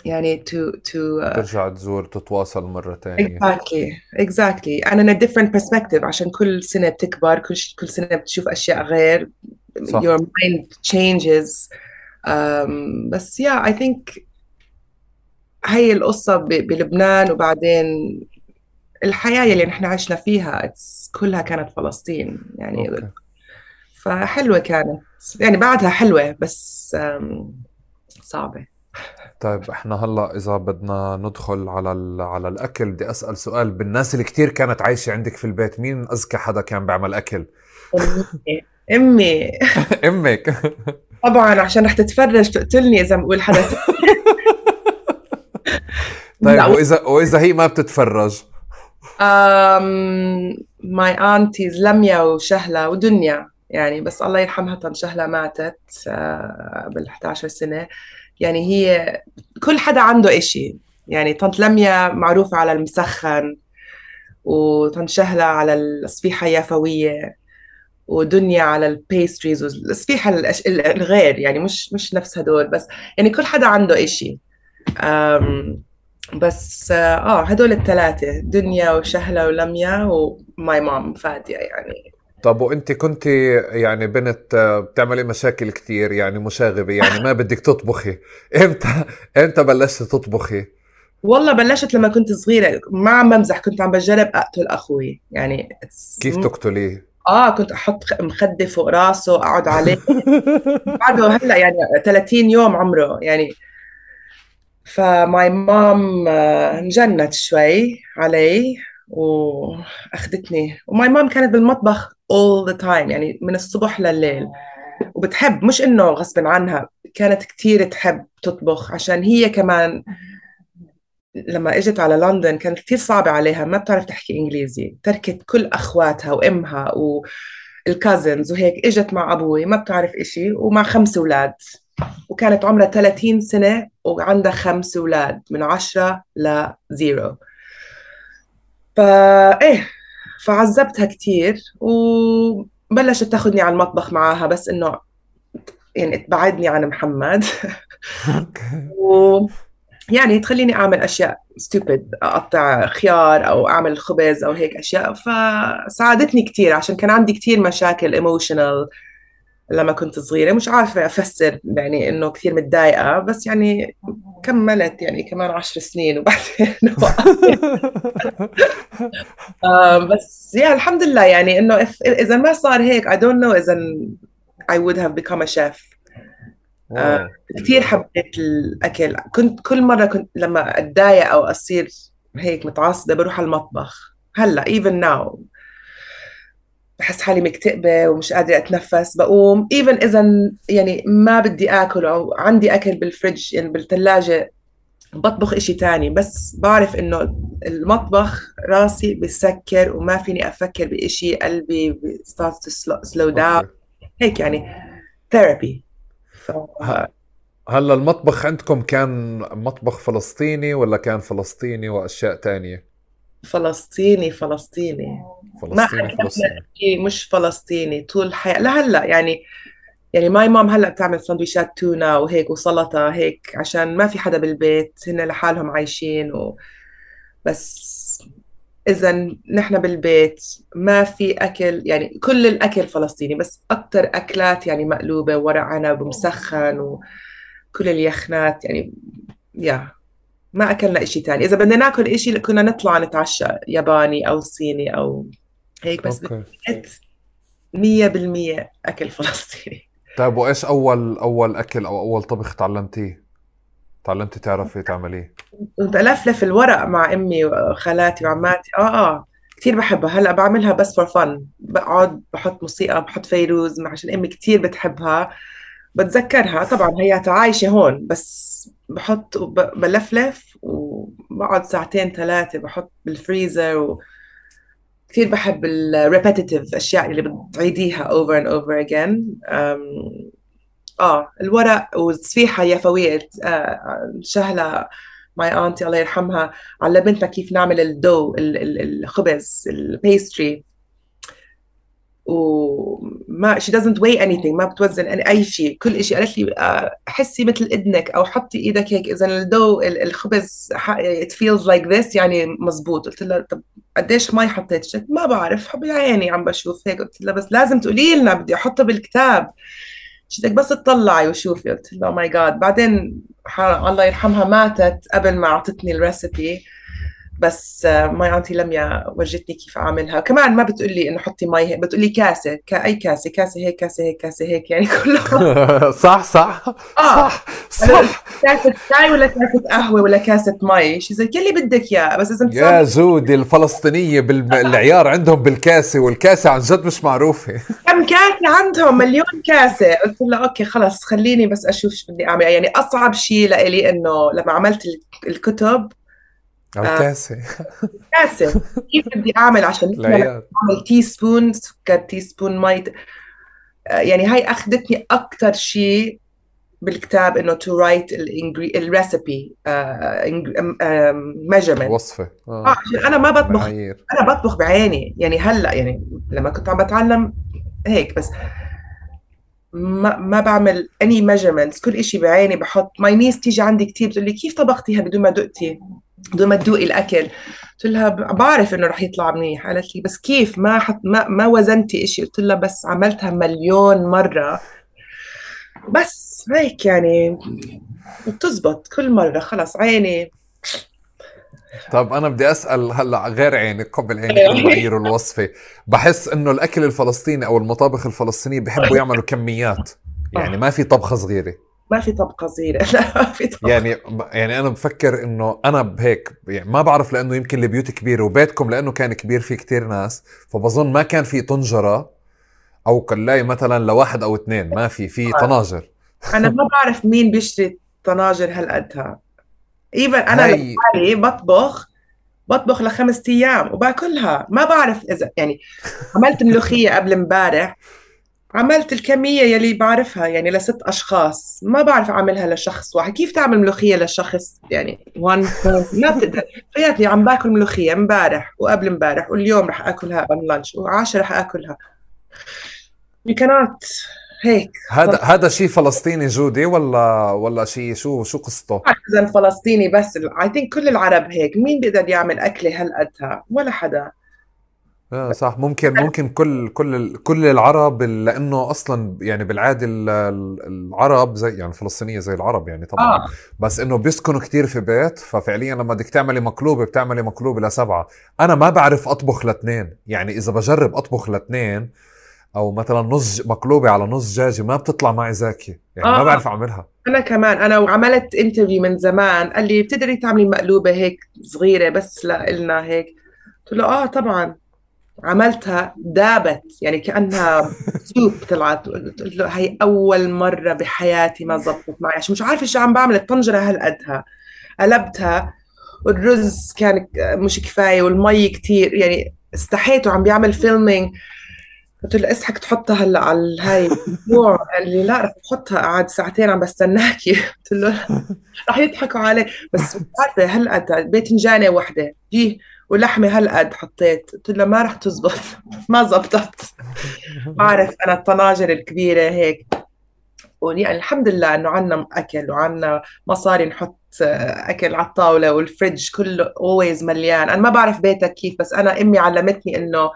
يعني to to ترجع تزور تتواصل exactly exactly. And in a different perspective عشان كل سنة بتكبر كل كل سنة بتشوف أشياء غير صح. your mind changes. um, بس yeah I think هي القصة بلبنان وبعدين الحياة اللي نحن عشنا فيها كلها كانت فلسطين يعني أوكي. فحلوة كانت. يعني بعدها حلوة بس صعبة. طيب إحنا هلأ إذا بدنا ندخل على. على الأكل بدي أسأل سؤال. بالناس اللي كتير كانت عايشة عندك في البيت مين أذكى حدا كان بيعمل أكل؟ أمي. أمي. (laughs) أمك. طبعا عشان رح تتفرج تقتلني إذا بقول حدا (laughs) طيب لا، واذا وإذا هي ما بتتفرج؟ um, my aunties لميا وشهلة ودنيا. يعني بس الله يرحمها طن شهلة ماتت آه، قبل 11 سنة. يعني هي كل حدا عنده إشي. يعني طنط لميا معروفة على المسخن وطنط شهلة على الصفيحة اليافوية ودنيا على البيستريز والصفيحة الأش- الغير. يعني مش مش نفس هدول. بس يعني كل حدا عنده إشي. بس آه هدول الثلاثة دنيا وشهلة ولميا وماي مام فادية يعني. طب وأنت كنت يعني بنت آه، بتعملي مشاكل كتير يعني مشاغبة يعني ما بدك تطبخي. (laughs) إمتى إمتى بلشتي تطبخي؟ والله بلشت لما كنت صغيرة ما عم بمزح كنت عم بجرب أقتل أخوي يعني كيف تقتليه؟ آه كنت أحط مخدة فوق راسه أقعد عليه. (laughs) بعده هلأ يعني 30 يوم عمره يعني فماي مام انجنت شوي علي وأخذتني. وماي مام كانت بالمطبخ all the time يعني من الصبح لليل. وبتحب مش إنه غصب عنها كانت كتير تحب تطبخ. عشان هي كمان لما إجت على لندن كانت كثير صعبة عليها ما بتعرف تحكي إنجليزي. تركت كل أخواتها وأمها وال cousins وهيك إجت مع أبوي ما بتعرف إشي ومع خمس أولاد. وكانت عمرها 30 سنة وعندها خمس أولاد من عشرة ل zero فا إيه فعذبتها كثير وبلشت تاخذني على المطبخ معاها بس إنه يعني تبعدني عن محمد. (laughs) و يعني تخليني أعمل أشياء stupid أقطع خيار أو أعمل خبز أو هيك أشياء فساعدتني كثير عشان كان عندي كثير مشاكل emotional لما كنت صغيرة مش عارفة أفسر يعني إنه كثير متضايقة بس يعني كملت يعني كمان عشر سنين وبعدين (laughs) (laughs) آه بس يعني الحمد لله يعني إنه إذا ما صار هيك I don't know إذا I would have become a chef. آه كثير حبيت الأكل. كنت كل مرة كنت لما أتضايق أو أصير هيك متعصبة بروح على المطبخ. هلأ even now. بحس حالي مكتئبة ومش قادرة أتنفس بقوم إيفن إذا يعني ما بدي آكل أو عندي أكل بالفريج يعني بالثلاجة بطبخ إشي تاني بس بعرف إنه المطبخ راسي بسكر وما فيني أفكر بإشي قلبي starts to slow down. هيك يعني therapy ف... هلأ المطبخ عندكم كان مطبخ فلسطيني ولا كان فلسطيني وأشياء تانية؟ فلسطيني فلسطيني. فلسطيني فلسطيني. مش فلسطيني طول الحياة. لهلا يعني يعني my mom هلأ بتعمل سندويشات تونة وهيك وسلطة هيك عشان ما في حدا بالبيت هن لحالهم عايشين و... بس إذا نحن بالبيت ما في أكل يعني كل الأكل فلسطيني بس أكثر أكلات يعني مقلوبة ورق عنب ومسخن وكل اليخنات يعني يا ما أكلنا إشي تاني. إذا بدنا ناكل إشي كنا نطلع نتعشى ياباني أو صيني أو هيك بس مية بالمية أكل فلسطيني. طيب وإيش أول أول أكل أو أول طبخ تعلمتيه؟ تعلمتي تعرفي تعمليه؟ كنت ألفلف الورق مع أمي وخالاتي وعماتي. آه آه. كثير بحبها. هلأ بعملها بس for fun بقعد بحط موسيقى بحط فيروز عشان أمي كثير بتحبها. بتذكرها. طبعا هي عايشة هون بس بحط بلفلف وبقعد ساعتين ثلاثة بحط بالفريزر و كثير بحب ال repetitive أشياء اللي بتعيديها over and over again. آه الورق والصفيحة يفويه آه شهلة my auntie الله يرحمها علمتنا كيف نعمل ال dough الخبز ال pastry وما she doesn't weigh anything ما بتوزن أي شيء. كل شيء قالت لي آه، حسي مثل ذانك أو حطي إيدك هيك. إذا ال dough الخبز it feels like this يعني مزبوط قلت لها طب قديش مي حطيت؟ ما بعرف بعيني عم بشوف هيك. قلت لها بس لازم تقولي لنا بدي احطها بالكتاب. شتك بس تطلعي وشوفي. قلت لها my God بعدين الله يرحمها ماتت قبل ما أعطتني ال recipe بس my auntie لميا ورجتني كيف أعملها. كمان ما بتقول لي إنه حطي مي هيك بتقول لي كاسة شاي كاسة كاسة هيك كاسة هيك كاسة هيك يعني كله. (laughs) صح صح آه. صح صح. كاسة شاي ولا كاسة قهوة ولا كاسة مي شي زي يلي بدك إياه. بس إذا يا زودي الفلسطينية بالعيار عندهم بالكاسة والكاسة عن جد مش معروفة. (laughs) كم كاسة عندهم؟ مليون كاسة. قلت له okay خلص خليني بس أشوف شو بدي أعمل. يعني أصعب شيء لإلي إنه لما عملت الكتب الكاسة كاسة. كيف بدي أعمل؟ عشان (laughs) أعمل teaspoon سكر teaspoon مي يعني هاي أخذتني أكثر شيء بالكتاب إنه to write ال recipe measurement وصفه آه عشان أنا ما بطبخ بعيار. أنا بطبخ بعيني. يعني هلأ يعني لما كنت عم بتعلم هيك بس ما ما بعمل اني measurements كل شيء بعيني بحط. my niece تيجي عندي كثير بتقول لي كيف طبختيها بدون ما دقتي؟ بدون ما تذوقي الأكل. قلت لها بعرف إنه رح يطلع منيح. قالت لي بس كيف؟ ما حط ما ما وزنتي شيء قلت لها بس عملتها مليون مرة. بس هيك يعني. بتزبط كل مرة. خلص عيني. طب أنا بدي أسأل هلأ غير عينك قبل عينك المعايير الوصفه بحس إنه الأكل الفلسطيني أو المطابخ الفلسطينيه بحبوا يعملوا كميات. يعني ما في طبخة صغيرة. ما في طبقة صغيره (laughs) لا ما في طبقة. يعني يعني أنا بفكر إنه أنا بهيك يعني ما بعرف لأنه يمكن البيوت كبيرة وبيتكم لأنه كان كبير في كتير ناس فبظن ما كان في طنجرة أو كلاي مثلا لواحد أو اثنين ما في في طناجر. (laughs) أنا ما بعرف مين بيشتري طناجر هالقدها. ايفن أنا هاي- لحالي بطبخ بطبخ لخمس أيام وباكلها. ما بعرف إذا يعني عملت ملوخية قبل امبارح عملت الكمية يلي بعرفها يعني لست أشخاص. ما بعرف أعملها لشخص واحد. كيف تعمل ملوخية لشخص؟ يعني وان ما بتقدر. فياتني عم باكل ملوخية امبارح وقبل امبارح واليوم رح آكلها on lunch وعاشر رح آكلها. You cannot. هيك. هذا هذا شيء فلسطيني جودي ولا ولا شيء شو شو قصته؟ اذا فلسطيني بس اي ثينك كل العرب هيك. مين بيقدر يعمل أكلة هالقدها؟ ولا حدا. آه صح. ممكن ممكن كل كل كل العرب ال- لأنه أصلا يعني بالعادة ال- ال- العرب زي يعني الفلسطينيه زي العرب يعني طبعا. آه. بس إنه بيسكنوا كتير في بيت ففعليا لما بدك تعملي مقلوبة بتعملي مقلوبة لسبعة. أنا ما بعرف أطبخ لاثنين. يعني إذا بجرب أطبخ لاثنين أو مثلا نص مقلوبة على نص دجاجه ما بتطلع معي زاكية. يعني ما آه. بعرف أعملها. أنا كمان أنا وعملت interview من زمان. قال لي بتقدري تعملي مقلوبة هيك صغيرة بس لنا هيك. قلت له آه طبعا. عملتها ذابت يعني كأنها soup طلعت. قلت له هي أول مرة بحياتي ما زبطت معي عشان مش عارفة شو عم بعمل الطنجرة هالقدها قلبتها والرز كان مش كفاية والمي كتير يعني استحيت وعم بيعمل filming قلت له اضحك تحطها هلأ على هاي الموضوع قال (laughs) لي لا رح احطها قعد ساعتين عم بستناكي. (laughs) قلت له رح يضحكوا علي. بس عارفة هالقد باذنجانه وحدة. جي ولحمة هالقد حطيت. قلت له ما رح تزبط. (laughs) ما زبطت. (laughs) بعرف أنا الطناجر الكبيرة هيك. ويعني الحمد لله إنه عنا أكل وعنا مصاري نحط أكل على الطاولة والفريج كله always مليان. أنا ما بعرف بيتك كيف بس أنا أمي علمتني إنه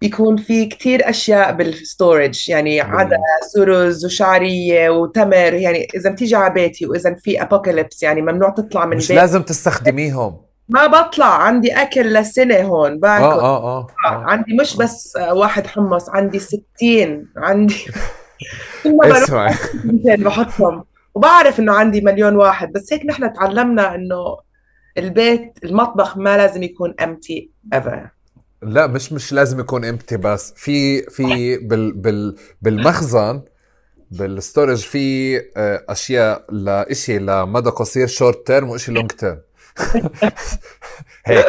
بيكون في كتير أشياء بال storage يعني عدس ورز وشعرية وتمر. يعني إذا بتيجي على بيتي وإذا في apocalypse يعني ممنوع تطلع من مش بيت لازم تستخدميهم. ما بطلع عندي أكل لسنة هون باكل. آه آه آه, آه. عندي مش بس واحد حمص عندي ستين عندي (laughs) بيتين بحطهم. وبعرف إنه عندي مليون واحد بس هيك نحن تعلمنا إنه البيت المطبخ ما لازم يكون empty ever. لا مش مش لازم يكون empty بس في في بال بال بالمخزن بال storage في آه، أشياء لإشي لمدى قصير short term وإشي long term (laughs) هيك.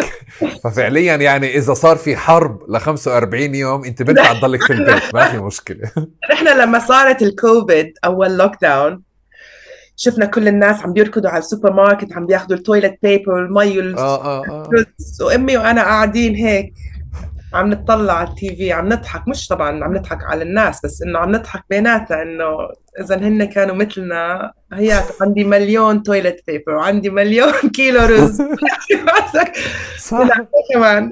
ففعليا يعني إذا صار في حرب ل 45 يوم أنت بنفع (laughs) تضلك في البيت ما في مشكلة. نحن لما صارت الكوفيد أول lockdown شفنا كل الناس عم بيركضوا على السوبر ماركت عم بياخذوا ال toilet paper والمي والرز آه آه. آه وأمي وأنا قاعدين هيك. عم نطلع على ال TV عم نضحك مش طبعا عم نضحك على الناس بس إنه عم نضحك بيناتها إنه اذا هن كانوا مثلنا. هي عندي مليون toilet paper وعندي مليون (laughs) كيلو رز. (laughs) صح. كمان.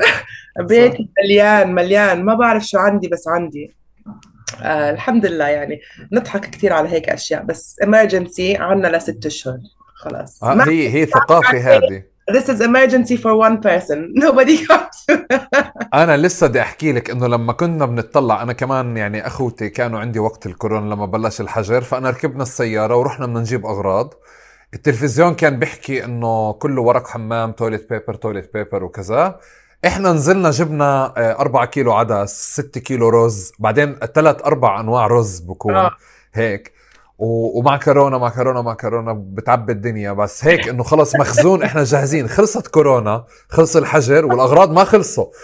بيتي مليان مليان. ما بعرف شو عندي بس عندي. آه الحمد لله يعني. نضحك كثير على هيك أشياء بس emergency عنا لست أشهر. خلاص. آه، هي هي ثقافة هذه. This is emergency for one person. (laughs) Nobody comes. أنا لسه بدي أحكي لك إنه لما كنا بنطلع أنا كمان يعني أخوتي كانوا عندي وقت الكورونا لما بلش الحجر فأنا ركبنا السيارة ورحنا بدنا نجيب أغراض. التلفزيون كان بيحكي إنه كله ورق حمام toilet paper toilet paper وكذا. إحنا نزلنا جبنا آه، أربعة كيلو عدس ستة كيلو رز بعدين ثلاث أربع أنواع رز بكون. ومعكرونة معكرونة معكرونة بتعبي الدنيا بس هيك إنه خلص مخزون إحنا جاهزين. خلصت كورونا خلص الحجر والأغراض ما خلصوا. (laughs)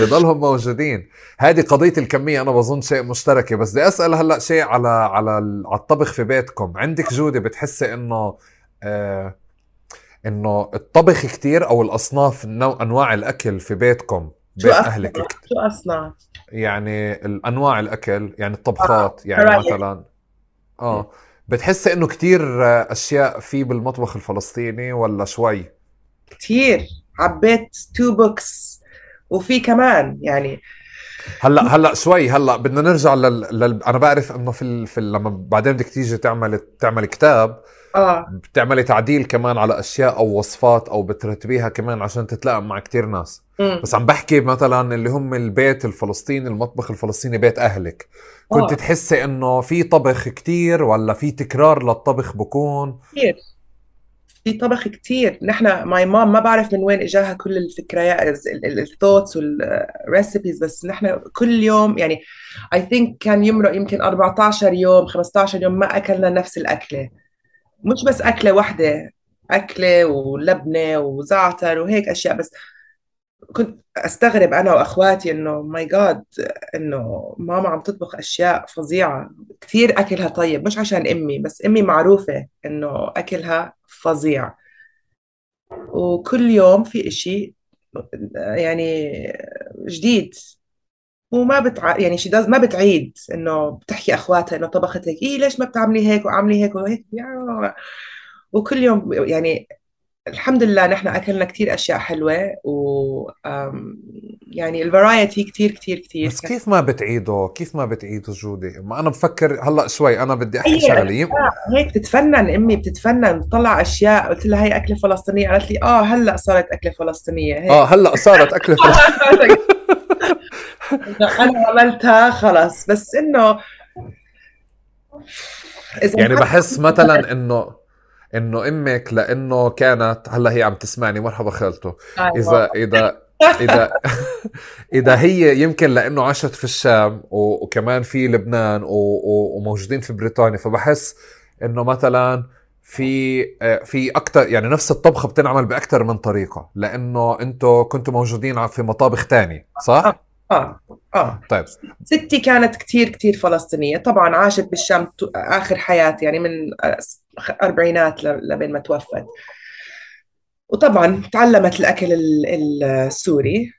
بضلهم موجودين. هذه قضية الكمية أنا بظن شيء مشتركة. بس بدي أسأل هلأ شيء على على على الطبخ في بيتكم. عندك جودة بتحسي إنه آه إنه الطبخ كتير أو الأصناف أنواع الأكل في بيتكم شو بيت أصنع؟ أهلك؟ شو اصنع يعني الأنواع الأكل يعني الطبخات يعني رايك. مثلا. آه. بتحسي إنه كتير آه، أشياء في بالمطبخ الفلسطيني ولا شوي؟ كثير عبيت two books وفي كمان يعني هلأ هلأ شوي هلأ بدنا نرجع لل... لل... أنا بعرف إنه في ال... في ال... لما بعدين بدك تيجي تعمل تعمل كتاب آه. بتعملي تعديل كمان على أشياء أو وصفات أو بترتبيها كمان عشان تتلائم مع كتير ناس. مم. بس عم بحكي مثلا اللي هم البيت الفلسطيني المطبخ الفلسطيني بيت أهلك. كنت آه. تحسي إنه في طبخ كتير ولا في تكرار للطبخ بكون؟ كثير في طبخ كتير. نحن my mom ما بعرف من وين إجاها كل الفكريات ال thoughts وال recipes بس نحن كل يوم يعني I think كان يمرق يمكن 14 يوم 15 يوم ما أكلنا نفس الأكلة. مش بس أكلة واحدة أكلة ولبنة وزعتر وهيك أشياء بس كنت أستغرب أنا وأخواتي إنه ماي جاد إنه ماما عم تطبخ أشياء فظيعة. كثير أكلها طيب مش عشان أمي بس أمي معروفة إنه أكلها فظيع. وكل يوم في إشي يعني جديد. وما بتع... يعني شي ما بتعيد إنه بتحكي أخواتها إنه طبخت هيك إيه ليش ما بتعملي هيك وعملي هيك وهيك؟ يعني وكل يوم يعني الحمد لله نحن أكلنا كثير أشياء حلوة و يعني الفرايتي كثير كثير كثير بس كيف ما بتعيدوا؟ كيف ما بتعيدوا جودي ما أنا بفكر هلأ شوي أنا بدي أحكي أي شغله هيك بتتفنن أمي بتتفنن بتطلع أشياء قلت لها هي أكلة فلسطينية؟ قالت لي آه هلأ صارت أكلة فلسطينية هيك. آه هلأ صارت أكلة (laughs) فلسطينية. إنه أنا عملتها خلص. بس إنه يعني بحس مثلا إنه إنه أمك لأنه كانت هلأ هي عم تسمعني مرحبا خالته. إذا إذا إذا (laughs) إذا هي يمكن لأنه عاشت في الشام وكمان في لبنان وموجودين في بريطانيا فبحس إنه مثلا في آه، في أكثر يعني نفس الطبخة بتنعمل باكثر من طريقة لأنه أنتم كنتوا موجودين في مطابخ تاني صح؟ آه آه. طيب. ستي كانت كتير كتير فلسطينية. طبعا عاشت بالشام آخر حياتي يعني من أربعينات ل- لبين ما توفت. وطبعا تعلمت الأكل ال- السوري.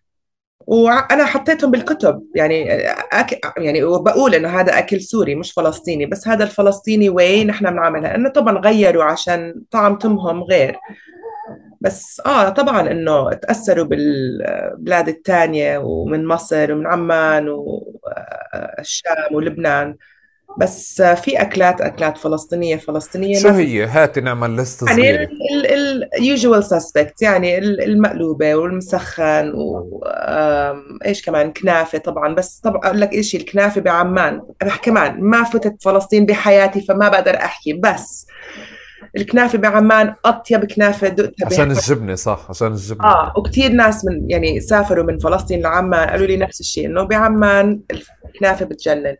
وأنا حطيتهم بالكتب يعني أك... يعني وبقول إنه هذا أكل سوري مش فلسطيني. بس هذا الفلسطيني way نحن بنعملها؟ إنه طبعا غيروا عشان طعمتهم غير. بس آه طبعا إنه تأثروا بالبلاد الثانية ومن مصر ومن عمان والشام ولبنان. بس آه، في أكلات أكلات فلسطينية فلسطينية شو هي؟ هاتي نعمل لست يعني صغيرة. اليوجوال سسبكت يعني ال- المقلوبة والمسخن وايش كمان؟ كنافة طبعا. بس طبعا أقول لك إيش الكنافة بعمان. كمان ما فتت فلسطين بحياتي فما بقدر أحكي. بس الكنافة بعمان أطيب كنافة دقتها عشان. الجبنة صح عشان الجبنة آه وكثير ناس من يعني سافروا من فلسطين لعمان قالوا لي نفس الشيء إنه بعمان الكنافة بتجنن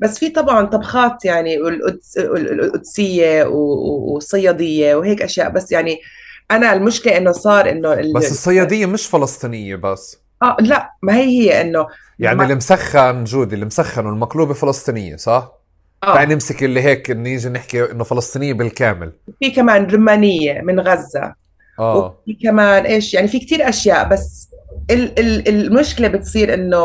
بس في طبعا طبخات يعني القدسيه والصيادية وهيك أشياء بس يعني أنا المشكلة إنه صار إنه ال... بس الصيادية مش فلسطينية بس آه لا ما هي هي إنه يعني ما- المسخن جودي المسخن والمقلوبة فلسطينية صح؟ آه. تعال نمسك اللي هيك نيجي نحكي إنه فلسطينية بالكامل. في كمان رمانيه من غزة. آه. وفي كمان إيش يعني في كتير أشياء بس ال ال المشكلة بتصير إنه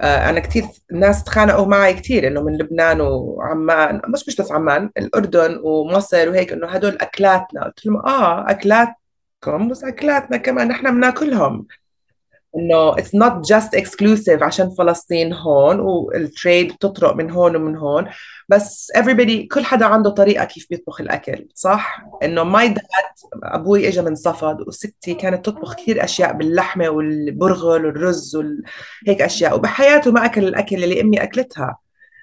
آه أنا كثير ناس تخانقوا معي كثير إنه من لبنان وعمان مش مش بس عمان الأردن ومصر وهيك إنه هدول أكلاتنا. قلت لهم آه أكلاتكم بس أكلاتنا كمان نحن بناكلهم. إنه it's not just exclusive عشان فلسطين هون والتريد بتطرق من هون ومن هون بس everybody كل حدا عنده طريقة كيف بيطبخ الأكل صح؟ إنه ماي داد أبوي إجا من صفد وستي كانت تطبخ كثير أشياء باللحمة والبرغل والرز وهيك أشياء وبحياته ما أكل الأكل اللي أمي أكلتها.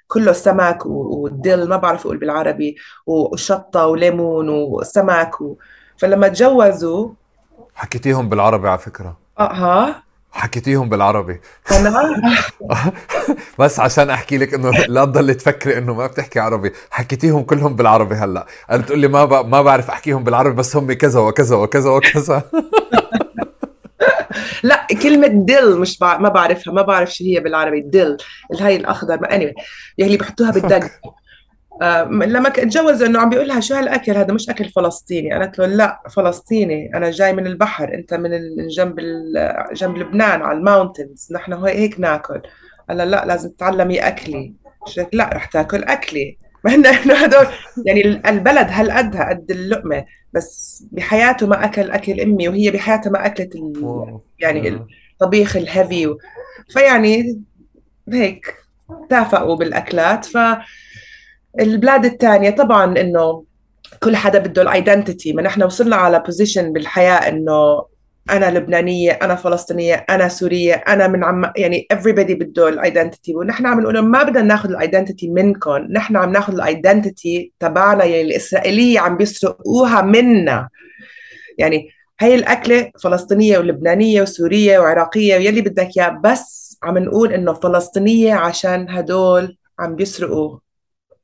كله سمك والدل ما بعرف أقول بالعربي وشطة وليمون وسمك و... فلما تجوزوا حكيتيهم بالعربي على فكرة. ها حكيتيهم بالعربي. (laughs) بس عشان أحكي لك إنه لا تضل تفكري إنه ما بتحكي عربي. حكيتيهم كلهم بالعربي هلأ. قالت تقول لي ما ب... ما بعرف أحكيهم بالعربي بس هم كذا وكذا وكذا وكذا. (laughs) لا كلمة دل مش بع... ما بعرفها ما بعرف شو هي بالعربي دل. اللي هي الأخضر ما anyway. اللي بيحطوها بالدق لما ك- اتجوز إنه عم بيقول لها شو هالأكل؟ هذا مش أكل فلسطيني. قالت له لا فلسطيني. أنا جاي من البحر أنت من جنب جنب لبنان على الماونتنز. نحن هيك ناكل. قال لها لا لازم تتعلمي أكلي. لك لا رح تاكل أكلي. (laughs) ما هن هدول يعني ال- البلد هالقدها قد اللقمة بس بحياته ما أكل أكل أمي وهي بحياتها ما أكلت ال... يعني الطبيخ ال heavy و... فيعني هيك اتفقوا بالأكلات. ف البلاد الثانية طبعا إنه كل حدا بده ال identity ما نحن وصلنا على position بالحياة إنه أنا لبنانية أنا فلسطينية أنا سورية أنا من عم يعني everybody بده ال identity ونحن عم نقول ما بدنا ناخذ ال identity منكم نحن عم ناخذ ال identity تبعنا يعني الإسرائيلية عم بيسرقوها منا. يعني هي الأكلة فلسطينية ولبنانية وسورية وعراقية ويلي بدك إياه بس عم نقول إنه فلسطينية عشان هدول عم بيسرقوا.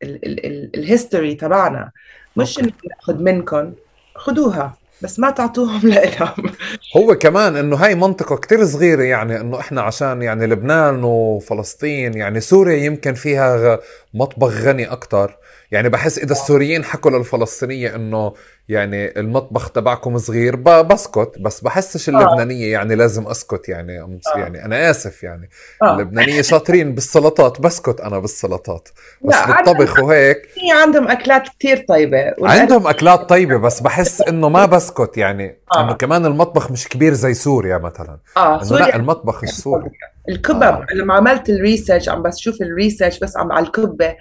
الهيستوري تبعنا. مش ناخذ منكم خذوها بس ما تعطوهم (laughs) لإلهم. هو كمان إنه هاي منطقة كتير صغيرة يعني إنه إحنا عشان يعني لبنان وفلسطين يعني سوريا يمكن فيها مطبخ غني أكتر يعني بحس إذا السوريين حكوا للفلسطينية إنه يعني المطبخ تبعكم صغير بسكت بس بحسش آه. اللبنانية يعني لازم أسكت يعني آه. يعني أنا آسف يعني آه. اللبنانية شاطرين بالسلطات بسكت أنا بالسلطات بس بالطبخ وهيك عندهم أكلات كثير طيبة عندهم أكلات طيبة بس بحس (laughs) إنه ما بسكت يعني آه. إنه كمان المطبخ مش كبير زي سوريا مثلا آه سوريا لا المطبخ السوري الكبب آه. لما عملت ال research عم بس شوف ال research بس عم على الكبة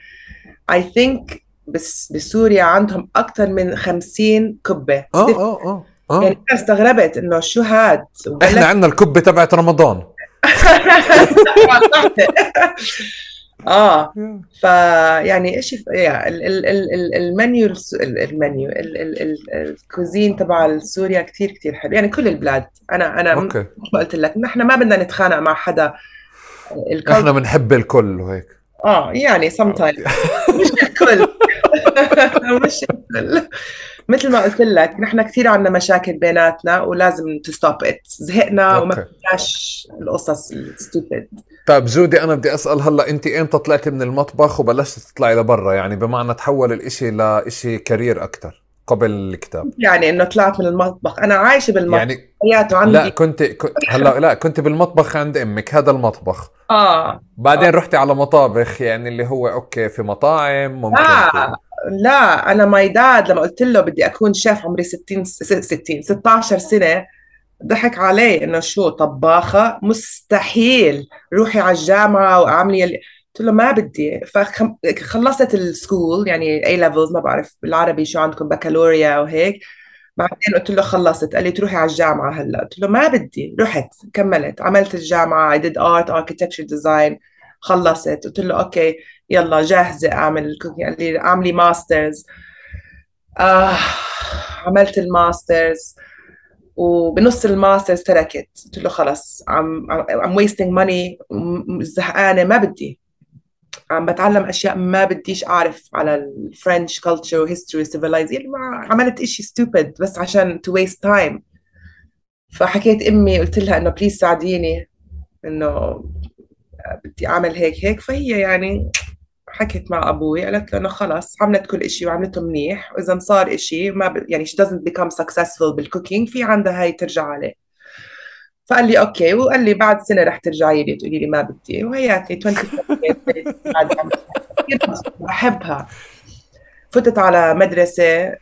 I think بس بسوريا عندهم أكثر من 50 كبة. آه آه آه آه. يعني أنا استغربت إنه شو هاد؟ إحنا عندنا الكبة تبعت رمضان. (laughs) (laughs) آه. فيعني إيش ال menu ال menu ال cuisine تبع سوريا كثير كثير حلو. يعني كل البلاد. أنا أنا okay. ما قلت لك نحن ما بدنا نتخانق مع حدا. إحنا بنحب الكل وهيك. آه يعني sometime مش الكل. (laughs) مش الكل. مثل ما قلت لك نحن كثير عندنا مشاكل بيناتنا ولازم to stop it زهقنا وما بدناش القصص ال stupid طيب جودي أنا بدي أسأل هلأ أنت إمتى طلعتي من المطبخ وبلشت تطلعي لبرا؟ يعني بمعنى تحول الإشي لاشي career أكثر قبل الكتاب. يعني إنه طلعت من المطبخ. أنا عايشة بالمطبخ. يعني حياته عندي. لا كنت, كنت هلأ لا كنت بالمطبخ عند أمك هذا المطبخ. آه. بعدين آه. رحتي على مطابخ يعني اللي هو okay في مطاعم ممكن لا لا أنا my dad لما قلت له بدي أكون شيف عمري 60 60 16 سنة ضحك علي إنه شو طباخة؟ مستحيل. روحي على الجامعة وأعملي اللي قلت له ما بدي. فخلصت ال school يعني A levels ما بعرف بالعربي شو عندكم بكالوريا وهيك بعدين قلت له خلصت. قال لي تروحي على الجامعة هلأ. قلت له ما بدي. رحت كملت. عملت الجامعة. I did art architecture design. خلصت. قلت له okay يلا جاهزة أعمل ال cooking قال لي أعملي masters. آه عملت ال masters. وبنص ال masters تركت. قلت له خلص عم I'm wasting money. زهقانة ما بدي. عم بتعلم أشياء ما بديش أعرف على ال French culture و history civilization عملت إشي stupid بس عشان to waste time فحكيت أمي قلت لها إنه please ساعديني. إنه بدي أعمل هيك هيك. فهي يعني حكيت مع أبوي قالت له إنه خلص عملت كل شيء وعملته منيح. وإذا صار شيء ما ب... يعني she doesn't become successful بال cooking في عندها هاي ترجع عليه. فقال لي okay وقال لي بعد سنة رح ترجعي لي تقولي لي ما بدي. وهياتي 20 بحبها. فتت على مدرسة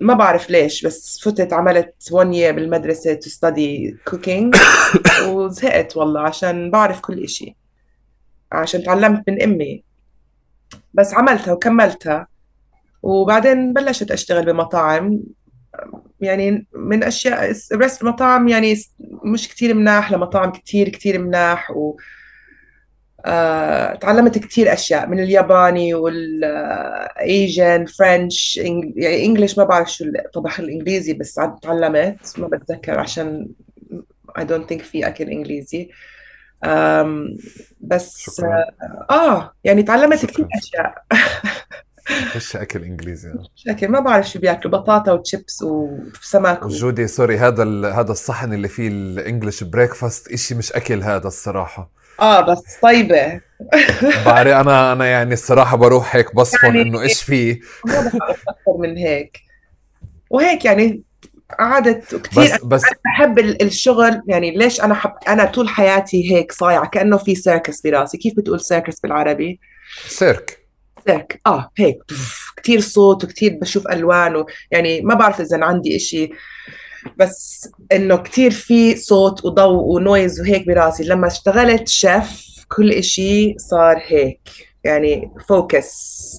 ما بعرف ليش بس فتت عملت ون year بالمدرسة to study cooking. (coughs) وزهقت والله عشان بعرف كل إشي. عشان تعلمت من أمي. بس عملتها وكملتها. وبعدين بلشت أشتغل بمطاعم. يعني من أشياء رست المطاعم يعني مش كتير مناح لمطاعم كتير كتير مناح. و آه، تعلمت كتير أشياء من الياباني وال Asian French يعني English ما بعرف شو الطبخ الإنجليزي بس تعلمت. ما بتذكر عشان I don't think في أكل إنجليزي. بس شكرا. آه يعني تعلمت شكرا. كتير أشياء. (laughs) فيش أكل إنجليزي. أكل. ما بعرف شو بياكلوا بطاطا وتشيبس وسمك جودي sorry هذا هذا الصحن اللي فيه ال English breakfast إشي مش أكل هذا الصراحة. آه بس طيبة. (laughs) بعرف أنا أنا يعني الصراحة بروح هيك بصفن يعني إنه إيش فيه. ما أكثر من هيك. وهيك يعني قعدت كثير بس, بس بحب الشغل. يعني ليش أنا حب أنا طول حياتي هيك صايعة كأنه في circus براسي كيف بتقول circus بالعربي؟ سيرك سيرك آه هيك. كثير صوت وكثير بشوف ألوان يعني ما بعرف إذا عندي إشي. بس إنه كتير في صوت وضوء و noise وهيك براسي. لما اشتغلت شيف كل إشي صار هيك. يعني focus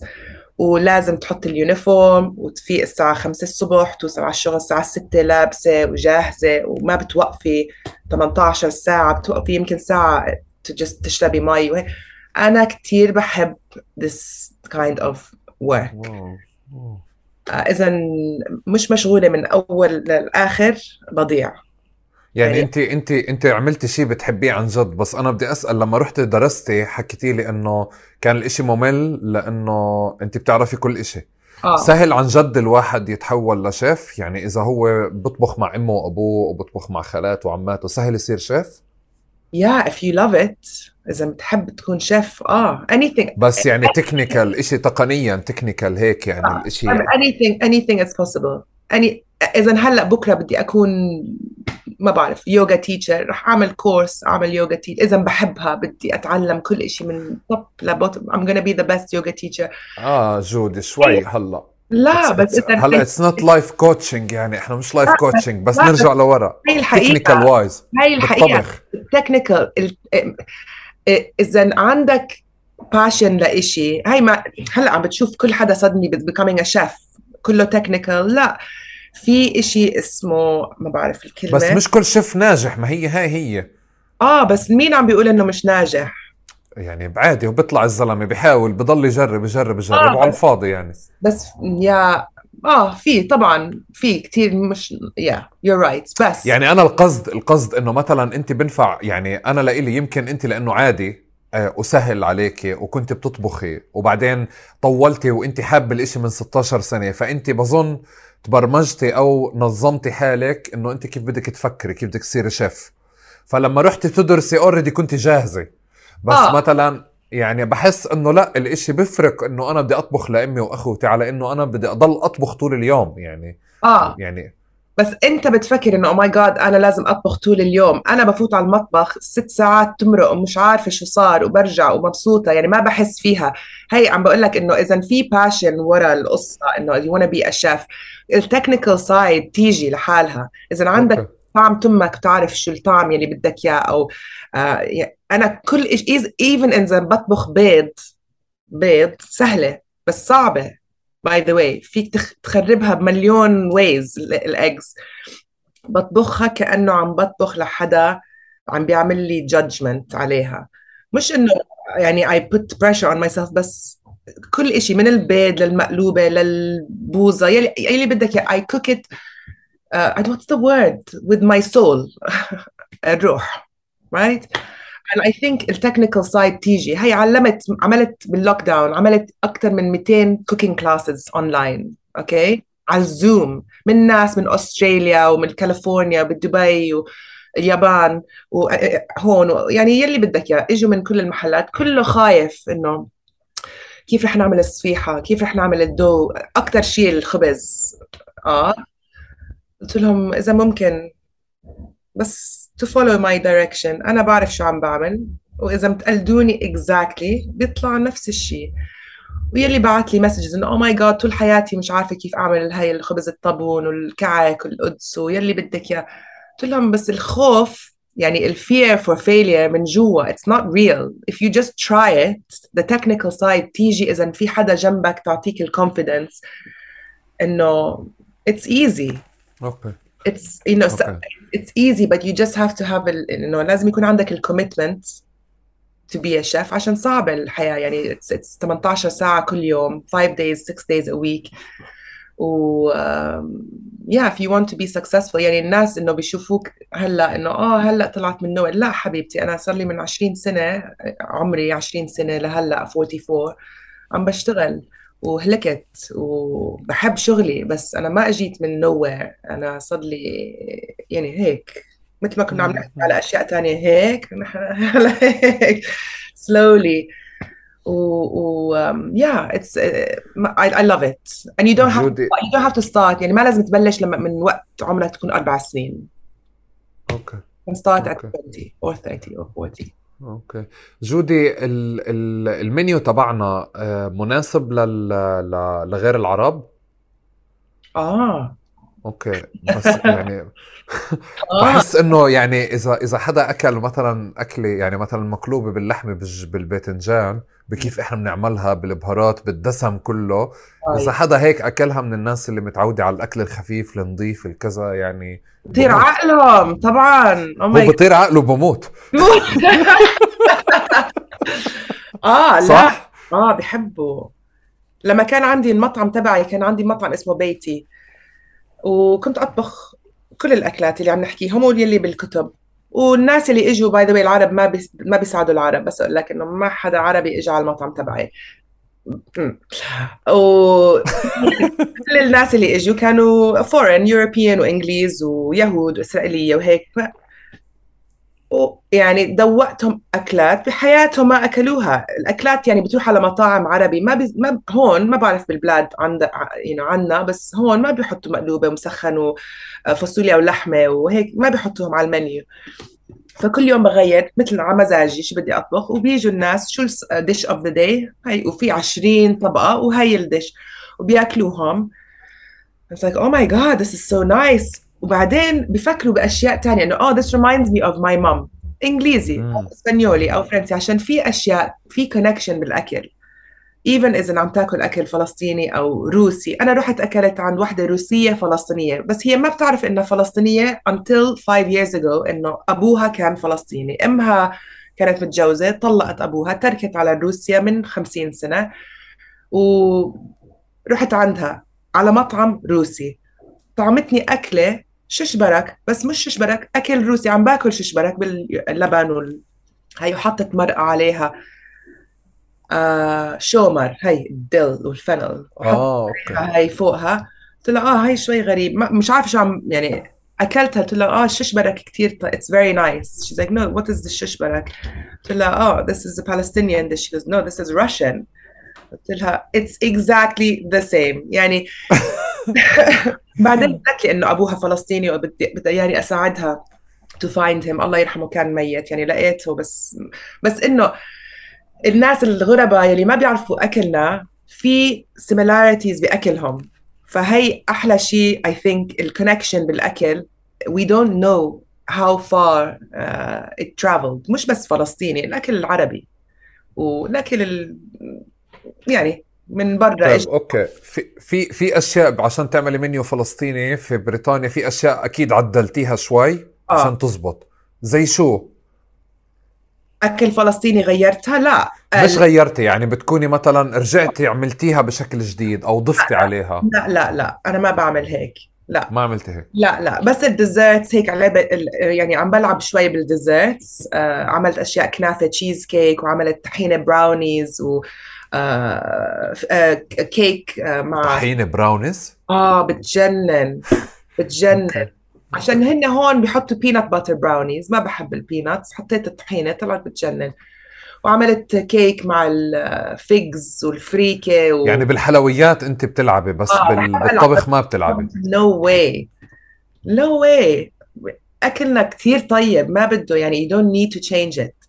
ولازم تحط ال uniform وتفيق الساعة 5 الصبح توصل على الشغل الساعة 6 لابسة وجاهزة وما بتوقفي 18 ساعة بتوقفي يمكن ساعة تشربي مي وهيك. أنا كتير بحب this kind of work. إذا مش مشغولة من أول للآخر بضيع. يعني, يعني انت انت انت عملتي شيء بتحبيه عن جد بس أنا بدي أسأل لما رحت درستي حكيتي لي إنه كان الإشي ممل لإنه أنت بتعرفي كل إشي آه. سهل عن جد الواحد يتحول لشيف يعني إذا هو بيطبخ مع إمه وأبوه وبطبخ مع خالاته وعماته سهل يصير شيف yeah if you love it إذا بتحب تكون شيف آه anything بس يعني technical إشي تقنيا technical هيك يعني آه. الإشي anything anything is possible any إذا هلأ بكرة بدي أكون ما بعرف يوغا teacher رح أعمل كورس أعمل يوغا teacher إذا بحبها بدي أتعلم كل شيء من top ل bottom. I'm gonna be the best yoga teacher. آه جودي شوي. هلأ. لا بس it's هلأ it's not life coaching يعني. إحنا مش life coaching بس نرجع لورا. هي الحقيقة. technical wise هي الحقيقة. ال technical إذا عندك passion لإشي هي ما هلأ عم بتشوف كل حدا suddenly becoming a chef. كله technical لا في إشي اسمه ما بعرف الكلمة. بس مش كل شيف ناجح ما هي هاي هي. آه بس مين عم بيقول إنه مش ناجح؟ يعني بعادي وبيطلع الزلمة بيحاول بضل يجرب يجرب يجرب آه وعلى الفاضي يعني. بس yeah آه في طبعا في كثير مش yeah you're right بس يعني أنا القصد القصد إنه مثلا أنت بنفع يعني أنا لإلي يمكن أنت لأنه عادي آه، وسهل عليك وكنت بتطبخي وبعدين طولتي وانت حابة الإشي من 16 سنة فانت بظن تبرمجتي أو نظمتي حالك إنه انت كيف بدك تفكري كيف بدك تصيري شيف. فلما رحتي تدرسي already كنت جاهزة. بس آه. مثلا يعني بحس إنه لأ الإشي بفرق إنه أنا بدي أطبخ لأمي وأخوتي على إنه أنا بدي أضل أطبخ طول اليوم يعني. آه. يعني بس انت بتفكر انه oh my God أنا لازم أطبخ طول اليوم. أنا بفوت على المطبخ ست ساعات تمرق ومش عارفة شو صار وبرجع ومبسوطة. يعني ما بحس فيها. هي عم بقول لك إنه إذا في passion ورا القصة إنه you wanna be a chef ال technical side تيجي لحالها. إذا عندك طعم تمك بتعرف شو الطعم يلي بدك إياه أو آه أنا كل even إذا بطبخ بيض بيض سهلة بس صعبة. by the way فيك تخربها بمليون ways ال eggs بطبخها كأنه عم بطبخ لحدا عم بيعمل لي judgement عليها. مش إنه يعني I put pressure on myself بس كل إشي من البيض للمقلوبة للبوظة يلي, يلي بدك I cook it uh, what's the word with my soul (laughs) الروح right and I think ال technical side تيجي هي علمت عملت بال lockdown عملت أكثر من 200 cooking classes online okay على ال Zoom من ناس من استراليا ومن كاليفورنيا بدبي واليابان وهون يعني يلي بدك إياه. إجوا من كل المحلات. كله خايف إنه كيف رح نعمل الصفيحة؟ كيف رح نعمل ال dough؟ أكثر شيء الخبز. آه. قلت لهم إذا ممكن. بس to follow my direction. أنا بعرف شو عم بعمل وإذا بتقلدوني exactly بيطلع نفس الشيء. ويلي بعت لي messages إنه oh my god طول حياتي مش عارفة كيف أعمل هاي الخبز الطابون والكعك والقدس ويلي بدك إياه. قلت لهم بس الخوف يعني ال fear of failure من جوا it's not real. If you just try it the technical side تيجي إذا في حدا جنبك تعطيك ال confidence إنه it's easy. okay it's you know okay. It's easy but you just have to have ال, انه لازم يكون عندك ال commitment to be a chef عشان صعبة الحياة. يعني it's, it's 18 ساعة كل يوم 5 days 6 days a week. و um, yeah if you want to be successful يعني الناس إنه بيشوفوك هلأ إنه آه هلأ طلعت من نوع لا حبيبتي أنا صار لي من 20 سنة عمري 20 سنة لهلأ 44 عم بشتغل. وهلكت وبحب شغلي بس أنا ما أجيت من نوير أنا صار لي يعني هيك مثل ما كنا عم نحكي على أشياء تانية هيك نحن على هيك slowly. و, و um, yeah it's uh, I, I love it. And you don't have to, you don't have to start. يعني ما لازم تبلش لما من وقت عمرك تكون أربع سنين. أوكي. Can start okay. at 20 or 30 or 40 okay. جودي ال ال المنيو تبعنا آه، مناسب لل لغير العرب؟ آه. okay. بس يعني (laughs) بحس إنه يعني إذا إذا حدا أكل مثلا أكلة يعني مثلا مقلوبة باللحمة بالباذنجان بكيف إحنا بنعملها بالبهارات بالدسم كله. إذا حدا هيك أكلها من الناس اللي متعودة على الأكل الخفيف النظيف الكذا يعني بطير عقلهم طبعا. هو بطير عقله بموت. (laughs) آه لا. صح؟ آه بحبه. لما كان عندي المطعم تبعي كان عندي مطعم اسمه بيتي. وكنت أطبخ كل الأكلات اللي عم نحكيهم واللي بالكتب. والناس اللي إجوا by the العرب ما بيس ما بيساعدوا العرب بس أقول لك إنه ما حدا عربي اجى على المطعم تبعي. و (laughs) كل الناس اللي إجوا كانوا foreign European وإنجليز ويهود وإسرائيلية وهيك. يعني دوقتهم أكلات بحياتهم ما أكلوها. الأكلات يعني بتروح على مطاعم عربي ما, بي... ما هون ما بعرف بالبلاد عند يعني عنا بس هون ما بيحطوا مقلوبة ومسخن وفاصوليا ولحمة وهيك ما بيحطوهم على المنيو. فكل يوم بغير مثل على مزاجي شو بدي أطبخ وبيجوا الناس شو ال dish of the day هي وفي 20 طبقة وهي ال dish وبيأكلوهم. It's like oh my god this is so nice. وبعدين بفكروا بأشياء تانية إنه آه this reminds me of my mom. إنجليزي أو إسبانيولي أو فرنسي عشان في أشياء في connection بالأكل. even إذا عم تاكل أكل فلسطيني أو روسي. أنا رحت أكلت عند وحدة روسية فلسطينية بس هي ما بتعرف إنها فلسطينية until five years ago إنه أبوها كان فلسطيني. أمها كانت متجوزة طلقت أبوها تركت على روسيا من خمسين سنة. ورحت عندها على مطعم روسي. طعمتني أكلة ششبرك بس مش ششبرك أكل روسي عم باكل ششبرك باللبن وال... هي وحطت مرقة عليها. آه شومر هي ال dill وال fennel آه okay. هي فوقها. قلت لها آه هي شوي غريب. ما مش عارفة شو عم يعني أكلتها. قلت لها آه الششبرك كثير it's very nice she's like no what is the ششبرك قلت لها آه is a Palestinian dish. She goes no this is Russian. قلت لها it's exactly the same. يعني (laughs) بعدين قالت لي إنه أبوها فلسطيني وبدي بدي يعني أساعدها to find him. الله يرحمه كان ميت. يعني لقيته بس بس إنه الناس الغرباء يلي ما بيعرفوا أكلنا في similarities بأكلهم. فهي أحلى شيء I think ال connection بالأكل. Don't know how far uh, it traveled. مش بس فلسطيني الأكل العربي. والأكل ال... يعني من برا طيب okay. في في في أشياء عشان تعملي منيو فلسطيني في بريطانيا في أشياء أكيد عدلتيها شوي آه. عشان تزبط. زي شو؟ أكل فلسطيني غيرتها؟ لا. مش غيرتي يعني بتكوني مثلا رجعتي عملتيها بشكل جديد أو ضفتي لا عليها. لا لا لا. أنا ما بعمل هيك. لا. ما عملتي هيك. لا لا. بس ال desserts هيك على يعني عم بلعب شوي بال desserts آه عملت أشياء كنافة تشيز كيك وعملت طحينة براونيز و آه آه كيك آه مع طحينه براونيز؟ آه بتجنن بتجنن. عشان هن هون بيحطوا peanut butter brownies ما بحب ال peanuts حطيت الطحينة طلعت بتجنن. وعملت كيك مع ال figs والفريكة و... يعني بالحلويات انت بتلعبي بس آه بال... بالطبخ ما بتلعبي. no way no way أكلنا كثير طيب ما بده يعني you don't need to change it.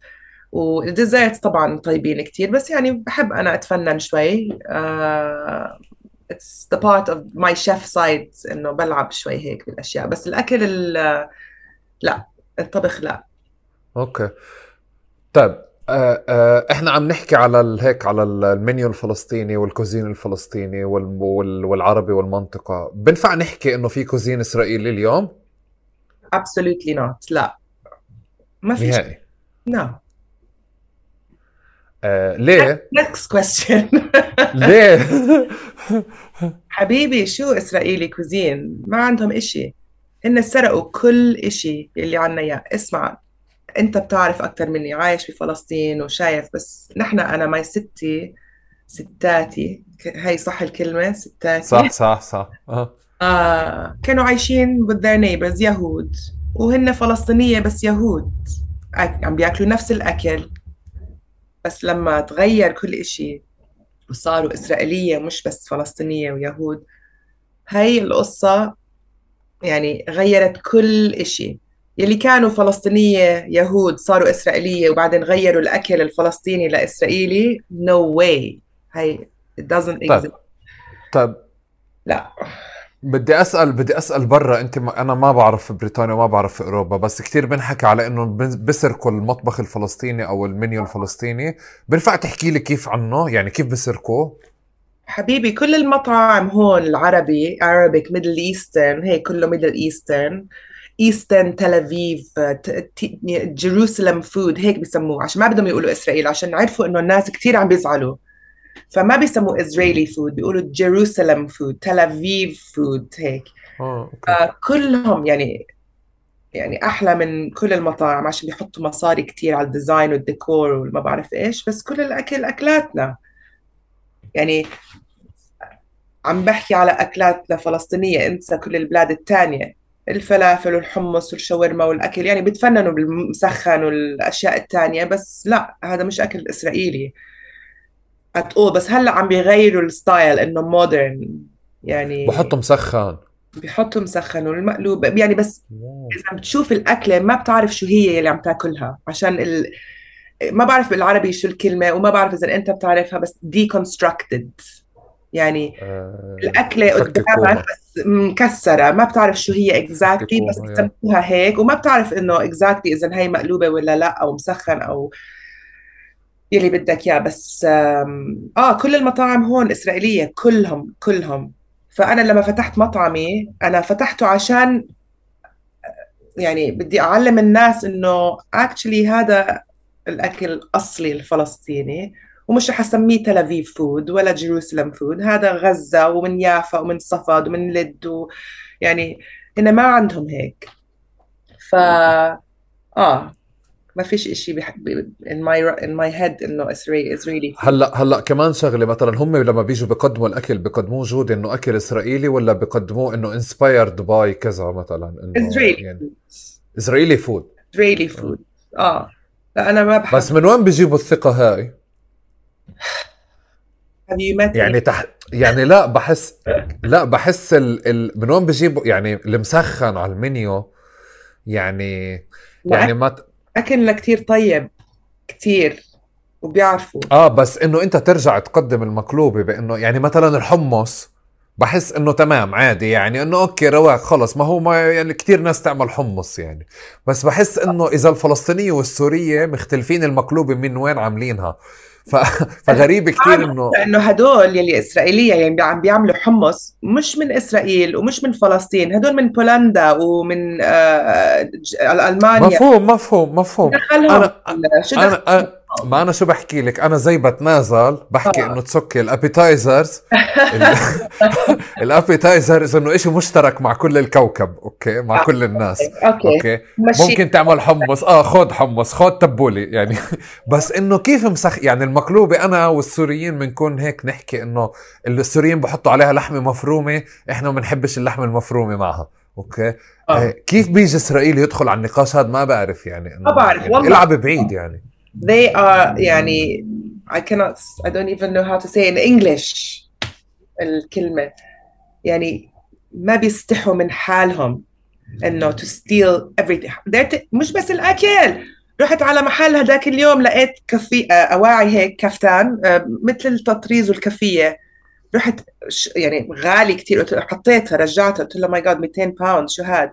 وال desserts طبعا طيبين كثير بس يعني بحب أنا أتفنن شوي. it's the part of my chef side إنه بلعب شوي هيك بالأشياء. بس الأكل لا الطبخ لا. okay. طيب آه آه إحنا عم نحكي على هيك على المنيو الفلسطيني وال cuisine الفلسطيني والعربي والمنطقة. بنفع نحكي إنه في cuisine إسرائيلي اليوم؟ absolutely not لا. ما في نهائي. No. آه ليه؟ next question. (laughs) ليه؟ (laughs) حبيبي شو إسرائيلي cuisine؟ ما عندهم إشي. هن سرقوا كل إشي اللي عنا إياه. اسمع أنت بتعرف أكثر مني. عايش بفلسطين وشايف بس نحن أنا my ستي ستاتي. هي صح الكلمة ستاتي؟ صح صح صح. آه. آه كانوا عايشين with their neighbors يهود. وهن فلسطينية بس يهود. عم بياكلوا نفس الأكل. بس لما تغير كل إشي وصاروا إسرائيلية مش بس فلسطينية ويهود هاي القصة يعني غيرت كل إشي. يلي كانوا فلسطينية يهود صاروا إسرائيلية وبعدين غيروا الأكل الفلسطيني لإسرائيلي no way. هاي it doesn't exist. طيب طيب. لا. بدي اسال بدي أسأل برا. أنت ما أنا ما بعرف في بريطانيا وما بعرف في أوروبا بس كثير بنحكي على إنه بسرقوا المطبخ الفلسطيني أو المنيو الفلسطيني. بنفع تحكي لي كيف عنه؟ يعني كيف بسرقوه حبيبي كل المطاعم هون العربي Arabic Middle Eastern هي كله Middle Eastern Eastern تل ابيب Jerusalem food هيك بسموه عشان ما بدهم يقولوا إسرائيل عشان عرفوا إنه الناس كثير عم بيزعلوا. فما بيسموه Israeli food بيقولوا Jerusalem food Tel Aviv food هيك. okay. كلهم يعني يعني أحلى من كل المطاعم عشان بيحطوا مصاري كثير على ال design والديكور وما بعرف إيش بس كل الأكل أكلاتنا. يعني عم بحكي على أكلاتنا فلسطينية إنسى كل البلاد الثانية الفلافل والحمص والشاورما والأكل يعني بتفننوا بالمسخن والأشياء الثانية بس لا هذا مش أكل إسرائيلي. اتقول بس هلا عم بيغيروا ال style إنه modern يعني بحطوا مسخن. بيحطوا مسخن والمقلوب. يعني بس إذا بتشوف الأكلة ما بتعرف شو هي اللي عم تاكلها عشان ال... ما بعرف بالعربي شو الكلمة وما بعرف إذا أنت بتعرفها بس deconstructed. يعني آه، الأكلة قدامك بس مكسرة ما بتعرف شو هي exactly بس بتسموها هيك وما بتعرف إنه exactly إذا هي مقلوبة ولا لأ أو مسخن أو يلي بدك إياه بس آه كل المطاعم هون إسرائيلية كلهم كلهم. فأنا لما فتحت مطعمي أنا فتحته عشان يعني بدي أعلم الناس إنه actually هذا الأكل الاصلي الفلسطيني ومش رح أسميه Tel Aviv food ولا Jerusalem food هذا غزة ومن يافا ومن صفد ومن لد و يعني هنا ما عندهم هيك. ف آه. ما فيش إشي بح... in my in my head إنه اسرائيلي اسرائيلي هلأ هلأ كمان شغلة مثلا هم لما بيجوا بيقدموا الأكل بيقدموه جود إنه أكل إسرائيلي ولا بيقدموه إنه inspired by كذا مثلا إنه اسرائيلي يعني Israeli food Israeli food آه. لا أنا ما بحب. بس من وين بيجيبوا الثقة هاي؟ يعني تح... يعني لا بحس لا بحس ال... ال... من وين بجيبوا يعني المسخن على المنيو يعني يعني ما اكلنا كثير طيب كثير وبيعرفوا. آه بس إنه أنت ترجع تقدم المقلوبة بإنه يعني مثلا الحمص بحس إنه تمام عادي يعني إنه أوكي رواق خلص. ما هو ما يعني كثير ناس تعمل حمص يعني. بس بحس إنه إذا الفلسطينية والسورية مختلفين المقلوبة من وين عاملينها. (laughs) فغريب كثير انه انه هدول يلي إسرائيلية يعني عم بيعملوا حمص مش من إسرائيل ومش من فلسطين هدول من بولندا ومن آه ألمانيا. مفهوم مفهوم مفهوم. أنا أنا, ما أنا شو بحكي لك؟ أنا زي بتنازل بحكي آه. إنه ت skip ال appetizers. (laughs) ال appetizers إنه شيء مشترك مع كل الكوكب okay؟ مع آه. كل الناس okay, okay. ممكن تعمل حمص. آه خد حمص خد تبولي يعني. (laughs) بس إنه كيف مسخ يعني المقلوبة أنا والسوريين بنكون هيك نحكي إنه السوريين بحطوا عليها لحمة مفرومة إحنا ما بنحبش اللحمة المفرومة معها أوكي؟ آه. كيف بيجي إسرائيل يدخل على النقاش؟ هذا ما بعرف يعني ما بعرف يعني والله. العب بعيد يعني. They are يعني I cannot I don't even know how to say in English الكلمة. يعني ما بيستحوا من حالهم إنه to steal everything. مش بس الأكل. رحت على محل هذاك اليوم لقيت كفي أواعي هيك كفتان مثل التطريز والكفية. رحت يعني غالي كثير قلت حطيتها رجعتها قلت له my God 200 pound شو هاد؟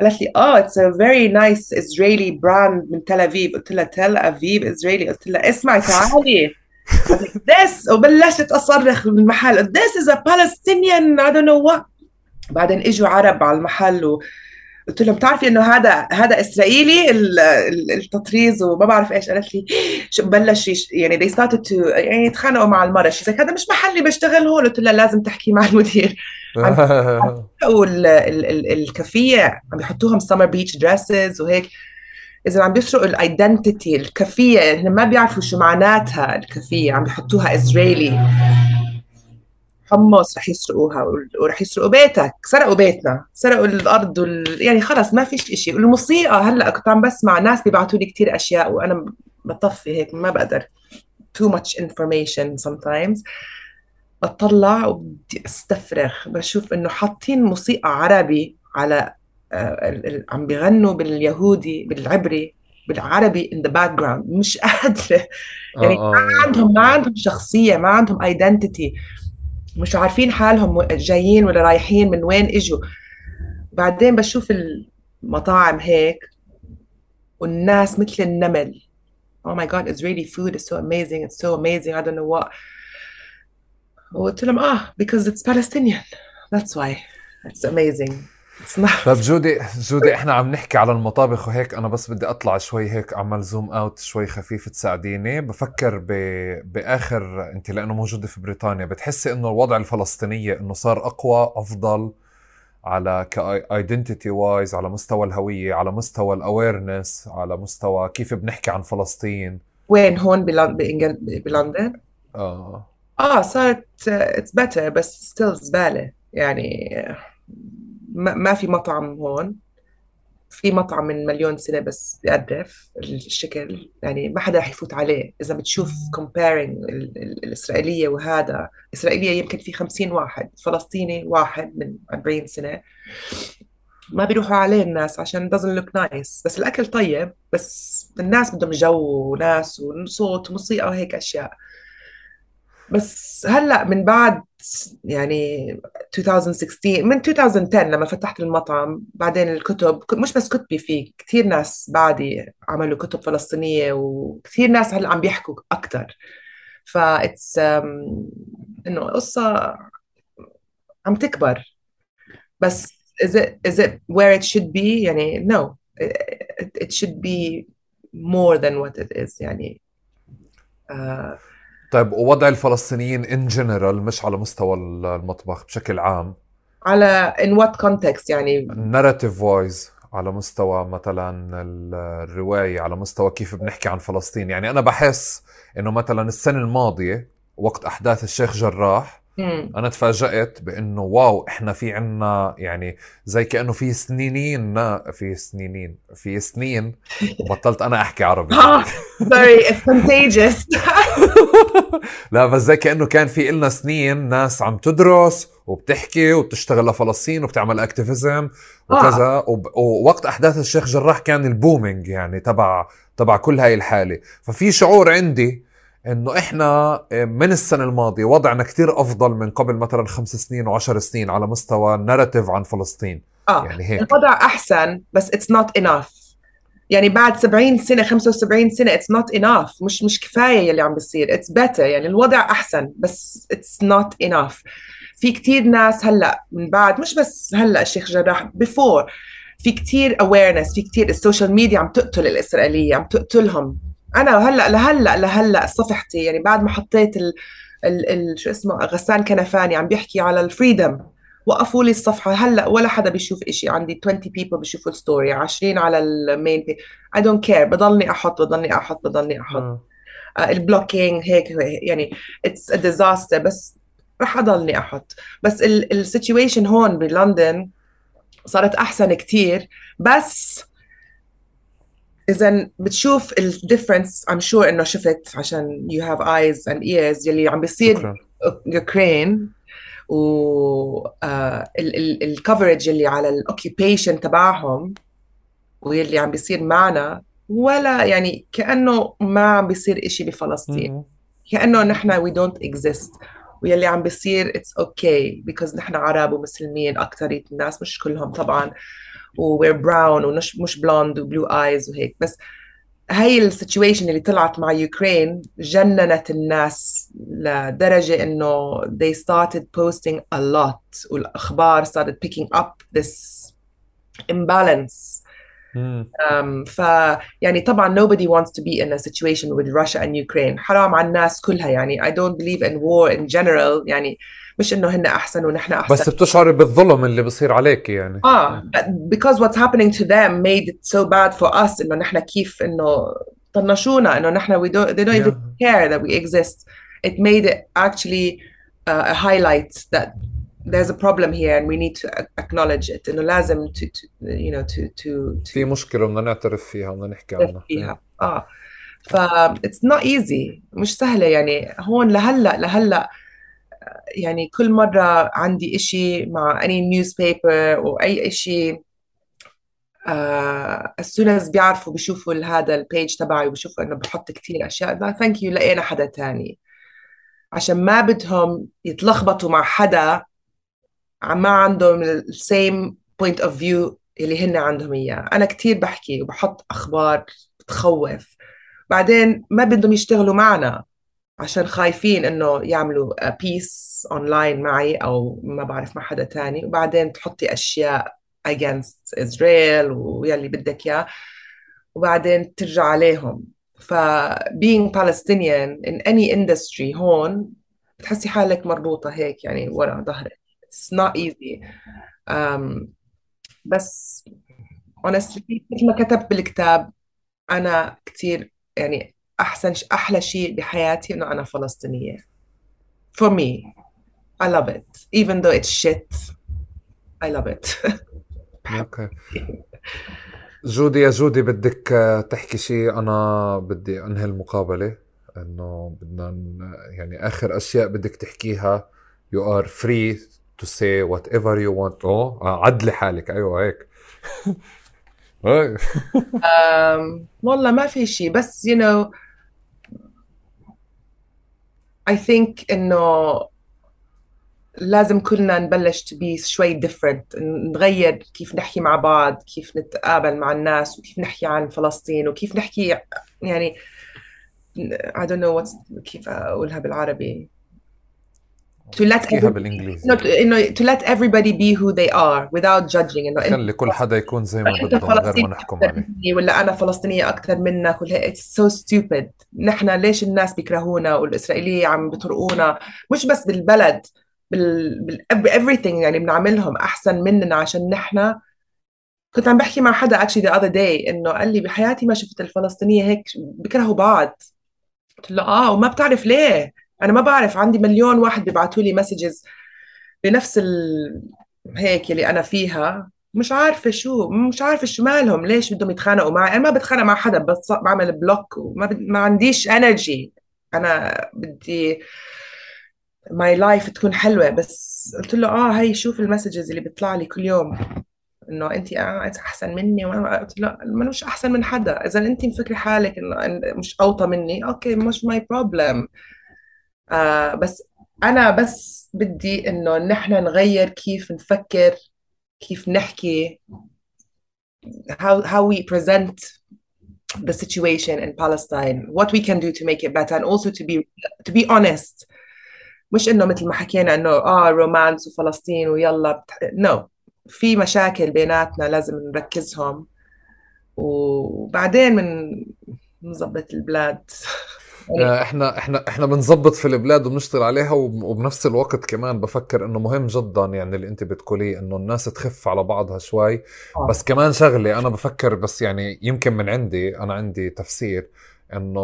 قالت لي آه it's a very nice Israeli brand من تل ابيب قلت لها تل ابيب اسرائيلي قلت لها اسمعي تعالي. (laughs) This وبلشت أصرخ بالمحل this is a Palestinian I don't know what. بعدين إجوا عرب على المحل و قلت لهم بتعرفي إنه هذا هذا إسرائيلي؟ التطريز وما بعرف إيش. قالت لي بلش يعني they started to يعني يتخانقوا مع المرة شي هذا مش محلي بشتغل هون. قلت لها لازم تحكي مع المدير. (laughs) الكفية عم بيحطوهم summer beach dresses وهيك. إذا عم بيسرقوا ال identity الكفية يعني ما بيعرفوا شو معناتها الكفية. عم بيحطوها اسرائيلي حمص رح يسرقوها ورح يسرقوا بيتك. سرقوا بيتنا. سرقوا الأرض وال... يعني خلص ما فيش إشي. والموسيقى هلأ كنت عم بسمع ناس بيبعتوا لي كثير أشياء وأنا بطفي هيك ما بقدر. Too much information sometimes. بطلع وبدي أستفرغ. بشوف إنه حاطين موسيقى عربي على آه، عم بيغنوا باليهودي بالعبري بالعربي in the background. مش قادرة. يعني آه، ما آه. عندهم ما عندهم شخصية ما عندهم ايدنتيتي مش عارفين حالهم جايين ولا رايحين من وين اجوا بعدين بشوف المطاعم هيك والناس مثل النمل oh my god Israeli food is so amazing it's so amazing I don't know what وقلت لهم آه because it's Palestinian that's why it's amazing طيب جودي جودي إحنا عم نحكي على المطابخ وهيك. أنا بس بدي أطلع شوي هيك أعمل zoom out شوي خفيف تساعديني. بفكر ب... بآخر أنت لأنه موجودة في بريطانيا بتحسي إنه الوضع الفلسطينية إنه صار أقوى أفضل على ك identity wise على مستوى الهوية على مستوى ال awareness على مستوى كيف بنحكي عن فلسطين. وين؟ هون بلن- بإنجل... بلندن؟ آه. آه صارت it's better بس still زبالة يعني ما, في مطعم هون. في مطعم من مليون سنة بس بيقرف الشكل. يعني ما حدا رح يفوت عليه. إذا بتشوف comparing ال- ال- الإسرائيلية وهذا الإسرائيلية يمكن في 50 واحد فلسطيني واحد من 40 سنة. ما بيروحوا عليه الناس عشان doesn't look nice. بس الأكل طيب بس الناس بدهم جو وناس وصوت وموسيقى وهيك أشياء. بس هلأ من بعد يعني 2016 من 2010 لما فتحت المطعم بعدين الكتب مش بس كتبي فيه كثير ناس بعدي عملوا كتب فلسطينية وكثير ناس هلأ عم بيحكوا أكثر فإتس إنه قصة عم تكبر. بس is it is it where it should be يعني no it, it should be more than what it is يعني آه طيب ووضع الفلسطينيين in general مش على مستوى المطبخ بشكل عام؟ على in what context يعني؟ narrative wise على مستوى مثلا الرواية على مستوى كيف بنحكي عن فلسطين. يعني أنا بحس إنه مثلا السنة الماضية وقت أحداث الشيخ جراح مم. أنا تفاجأت بإنه wow إحنا في عنا يعني زي كأنه في سنينين في سنينين في سنين. وبطلت أنا أحكي عربي. (laughs) Sorry it's contagious. (laughs) لا بس زي كأنه كان في إلنا سنين ناس عم تدرس وبتحكي وبتشتغل لفلسطين وبتعمل activism وكذا. وب... ووقت أحداث الشيخ جراح كان ال booming يعني تبع تبع كل هاي الحالة. ففي شعور عندي إنه إحنا من السنة الماضية وضعنا كتير أفضل من قبل مثلا خمس سنين وعشر سنين على مستوى الناراتيف عن فلسطين. آه. يعني هيك. الوضع أحسن بس it's not enough. يعني بعد 70 سنة 75 سنة it's not enough. مش مش كفاية يلي عم بيصير it's better. يعني الوضع أحسن بس it's not enough. في كتير ناس هلأ من بعد مش بس هلأ الشيخ جراح before. في كتير awareness في كتير ال social media عم تقتل الإسرائيلية عم تقتلهم. أنا هلأ لهلأ لهلأ صفحتي. يعني بعد ما حطيت ال ال شو اسمه غسان كنفاني عم بيحكي على ال freedom وقفوا لي الصفحة. هلأ ولا حدا بيشوف إشي. عندي 20 people بيشوفوا ال story 20 على المين بي I don't care. بضلني أحط بضلني أحط بضلني أحط. آه. آه، ال blocking هيك يعني it's a disaster بس رح أضلني أحط. بس ال situation هون بلندن صارت أحسن كتير. بس إذا بتشوف ال difference I'm sure إنه شفت عشان you have eyes and ears. يلي عم بيصير شكرا. و ال coverage اللي على ال occupation تبعهم واللي عم بيصير معنا ولا يعني كأنه ما عم بيصير إشي بفلسطين. كأنه نحن we don't exist. واللي عم بيصير it's okay because نحن عرب ومسلمين اكثريه الناس مش كلهم طبعا. و we're brown ومش مش blonde و blue eyes وهيك. بس هاي ال situation اللي طلعت مع يوكرين جننت الناس لدرجة انه they started posting a lot والاخبار started picking up this imbalance um, ف يعني طبعا nobody wants to be in a situation with Russia and Ukraine حرام على الناس كلها يعني I don't believe in war in general يعني مش انه هن احسن ونحن احسن بس بتشعري بالظلم اللي بصير عليك يعني آه because what's happening to them made it so bad for us انه نحن كيف انه طنشونا انه نحن we don't they don't even Yeah. care that we exist it made it actually uh, a highlight that there's a problem here and we need to acknowledge it انه لازم to, to you know to to to في مشكله بدنا نعترف فيها بدنا نحكي عنها فيها آه ف it's not easy مش سهلة يعني هون لهلا لهلا يعني كل مرة عندي إشي مع any newspaper أو أي إشي uh, as soon as بيعرفوا بيشوفوا هذا ال page تبعي وبيشوفوا إنه بحط كتير أشياء لا thank you لقينا حدا تاني. عشان ما بدهم يتلخبطوا مع حدا ما عندهم ال same point of view اللي هن عندهم إياه. أنا كثير بحكي وبحط أخبار بتخوف. بعدين ما بدهم يشتغلوا معنا. عشان خايفين إنه يعملوا piece online معي أو ما بعرف مع حدا تاني. وبعدين تحطي أشياء against Israel ويلي بدك إياه. وبعدين ترجع عليهم. ف being Palestinian in any industry هون بتحسي حالك مربوطة هيك يعني ورا ظهرك. It's not easy. Um, بس honestly مثل ما كتبت بالكتاب أنا كتير يعني أحسن أحلى شيء بحياتي إنه أنا فلسطينية. For me. I love it. Even though it's shit I love it. (laughs) أوكي جودي يا جودي بدك تحكي شيء. أنا بدي أنهي المقابلة. إنه بدنا يعني آخر أشياء بدك تحكيها. You are free to say whatever you want. oh عدلي حالك. أيوه هيك. (laughs) (laughs) والله ما في شيء. بس you know I think إنه لازم كلنا نبلش تبي شوي different نغير كيف نحكي مع بعض كيف نتقابل مع الناس وكيف نحكي عن فلسطين وكيف نحكي يعني I don't know what's كيف أقولها بالعربي. To let بالانجليزي انه to let everybody be who they are without judging. إنه خلي كل حدا يكون زي ما بده من غير ما نحكم عليه ولا أنا فلسطينية أكثر منك ولا it's so stupid. نحن ليش الناس بيكرهونا والإسرائيلية عم بيطرقونا مش بس بالبلد بال everything يعني بنعملهم أحسن مننا عشان نحن كنت عم بحكي مع حدا actually the other day إنه قال لي بحياتي ما شفت الفلسطينية هيك بيكرهوا بعض. قلت له آه وما بتعرف ليه؟ أنا ما بعرف عندي مليون واحد بيبعثوا لي messages بنفس ال... هيك اللي أنا فيها. مش عارفة شو مش عارفة شو مالهم ليش بدهم يتخانقوا معي؟ أنا ما بتخانق مع حدا بس بعمل block وما ب... ما عنديش energy أنا بدي my life تكون حلوة. بس قلت له آه هي شوف ال messages اللي بيطلع لي كل يوم. إنه انت أحسن مني. وأنا قلت له ما مش أحسن من حدا. إذا انت مفكري حالك إنه مش أوطى مني okay مش my problem آه بس أنا بس بدي إنه نحن نغير كيف نفكر كيف نحكي how how we present the situation in Palestine what we can do to make it better and also to be to be honest. مش إنه مثل ما حكينا إنه آه رومانس وفلسطين ويلا نو no. في مشاكل بيناتنا لازم نركزهم. وبعدين من نظبط البلاد. (laughs) إحنا إحنا إحنا بنظبط في البلاد وبنشتغل عليها وبنفس الوقت كمان بفكر إنه مهم جدا يعني اللي أنت بتقوليه إنه الناس تخف على بعضها شوي. آه. بس كمان شغلة أنا بفكر بس يعني يمكن من عندي أنا عندي تفسير إنه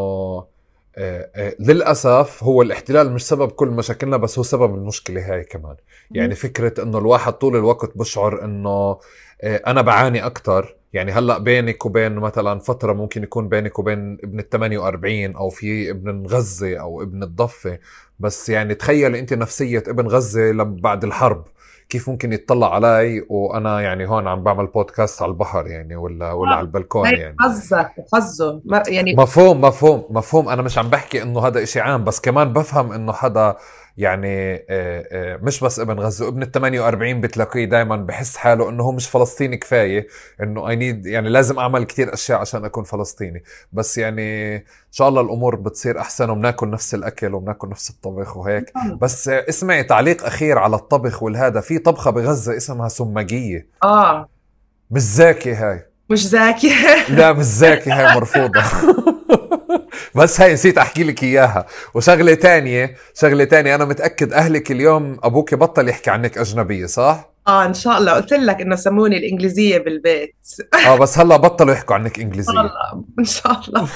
آه، آه، للأسف هو الاحتلال مش سبب كل مشاكلنا بس هو سبب المشكلة هاي كمان. يعني فكرة إنه الواحد طول الوقت بشعر إنه آه، أنا بعاني أكثر يعني هلأ بينك وبين مثلا فترة ممكن يكون بينك وبين ابن ال 48 أو في ابن غزة أو ابن الضفة بس يعني تخيل أنت نفسية ابن غزة بعد الحرب كيف ممكن يتطلع علي وأنا يعني هون عم بعمل بودكاست على البحر يعني ولا ولا على البلكون يعني. حظك وحظه يعني مفهوم مفهوم مفهوم. أنا مش عم بحكي إنه هذا إشي عام بس كمان بفهم إنه حدا يعني آه، آه، مش بس ابن غزة ابن ال 48 بتلاقيه دائما بحس حاله إنه هو مش فلسطيني كفاية إنه اي نيد يعني لازم أعمل كتير أشياء عشان أكون فلسطيني. بس يعني إن شاء الله الأمور بتصير أحسن وبناكل نفس الأكل وبناكل نفس الطبخ وهيك. بس اسمعي تعليق أخير على الطبخ والهذا في طبخة بغزة اسمها سماجية. آه. مش زاكي هاي. مش زاكي. لا مش زاكي هاي مرفوضة. (laughs) (laughs) بس هاي نسيت أحكي لك إياها. وشغلة تانية شغلة تانية أنا متأكد أهلك اليوم أبوك بطل يحكي عنك أجنبية صح؟ آه إن شاء الله. قلت لك إنه سموني الإنجليزية بالبيت. آه بس هلا (laughs) بطلوا يحكوا عنك إنجليزية. الله إن شاء الله.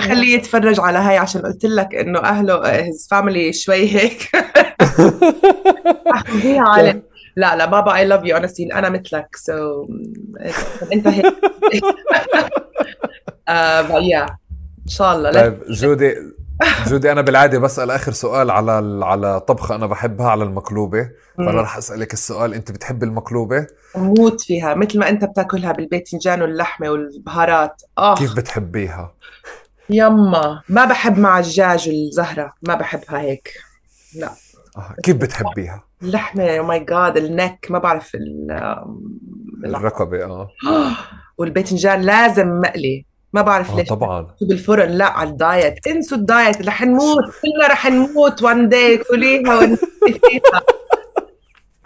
خليه يتفرج على هاي عشان قلت لك إنه أهله his family شوي هيك. (laughs) على لا لا بابا I love you honestly أنا مثلك so so, أنت هيك. uh, yeah. إن شاء الله. طيب جودي جودي أنا بالعادة بسأل آخر سؤال على على طبخة أنا بحبها على المقلوبة. فأنا رح أسألك السؤال أنت بتحب المقلوبة؟ موت فيها مثل ما أنت بتاكلها بالباذنجان واللحمة والبهارات. آه. كيف بتحبيها؟ يما. ما بحب مع الدجاج والزهرة ما بحبها هيك. لا. آه. كيف بتحبيها؟ اللحمة أو my God ال neck ما بعرف ال الرقبة آه. (gasps) والباذنجان لازم مقلي. ما بعرف آه ليش طبعا. بالفرن. لا على ال diet. انسوا ال diet. رح نموت. كلنا رح نموت one day كليها فيها. (laughs)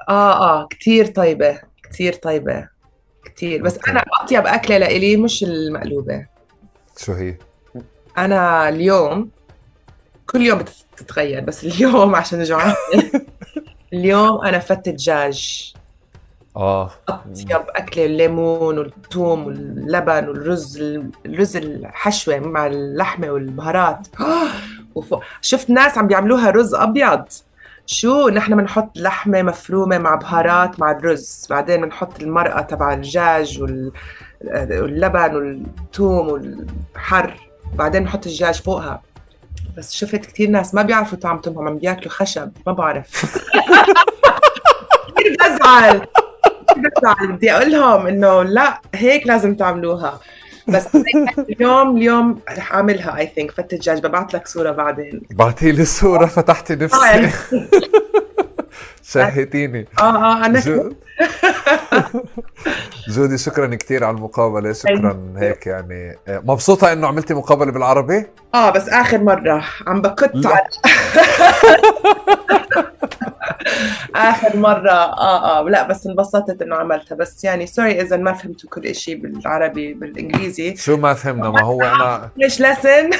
آه آه. كثير طيبة. كثير طيبة. كثير بس. أنا أطيب أكلة لإلي مش المقلوبة. شو هي؟ أنا اليوم كل يوم بتتغير بس اليوم (laughs) عشان جوعانة. (laughs) اليوم أنا فتة دجاج آه. اطيب اكله الليمون والثوم واللبن والرز الرز الحشوة مع اللحمة والبهارات. (gasps) وفوق شفت ناس عم بيعملوها رز أبيض؟ شو؟ نحن بنحط لحمة مفرومة مع بهارات مع الرز بعدين بنحط المرقة تبع الدجاج وال- واللبن والثوم والحر بعدين بنحط الدجاج فوقها. بس شفت كثير ناس ما بيعرفوا طعم تمهم عم بياكلوا خشب ما بعرف. (laughs) كثير بزعل. بزعل بدي أقول لهم إنه لا هيك لازم تعملوها. بس اليوم اليوم رح أعملها اي ثينك فتة دجاج ببعث لك صورة بعدين. بعتي لي صورة فتحتي نفسي. (laughs) شهيتيني آه آه أنا جو... (laughs) جودي شكرا كثير على المقابلة شكرا هيك يعني. مبسوطة إنه عملتي مقابلة بالعربي؟ آه بس آخر مرة. عم. على (laughs) آخر مرة آه آه لا بس انبسطت إنه عملتها. بس يعني سوري إذا ما فهمتوا كل شيء بالعربي بالإنجليزي. شو ما فهمنا؟ ما هو أنا (laughs) ليش لسن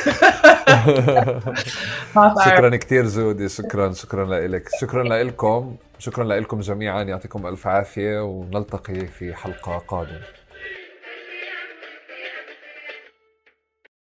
شكرا كثير جودي شكرا شكرا لك شكرا لكم شكرا لكم جميعا. يعطيكم ألف عافية ونلتقي في حلقة قادمة.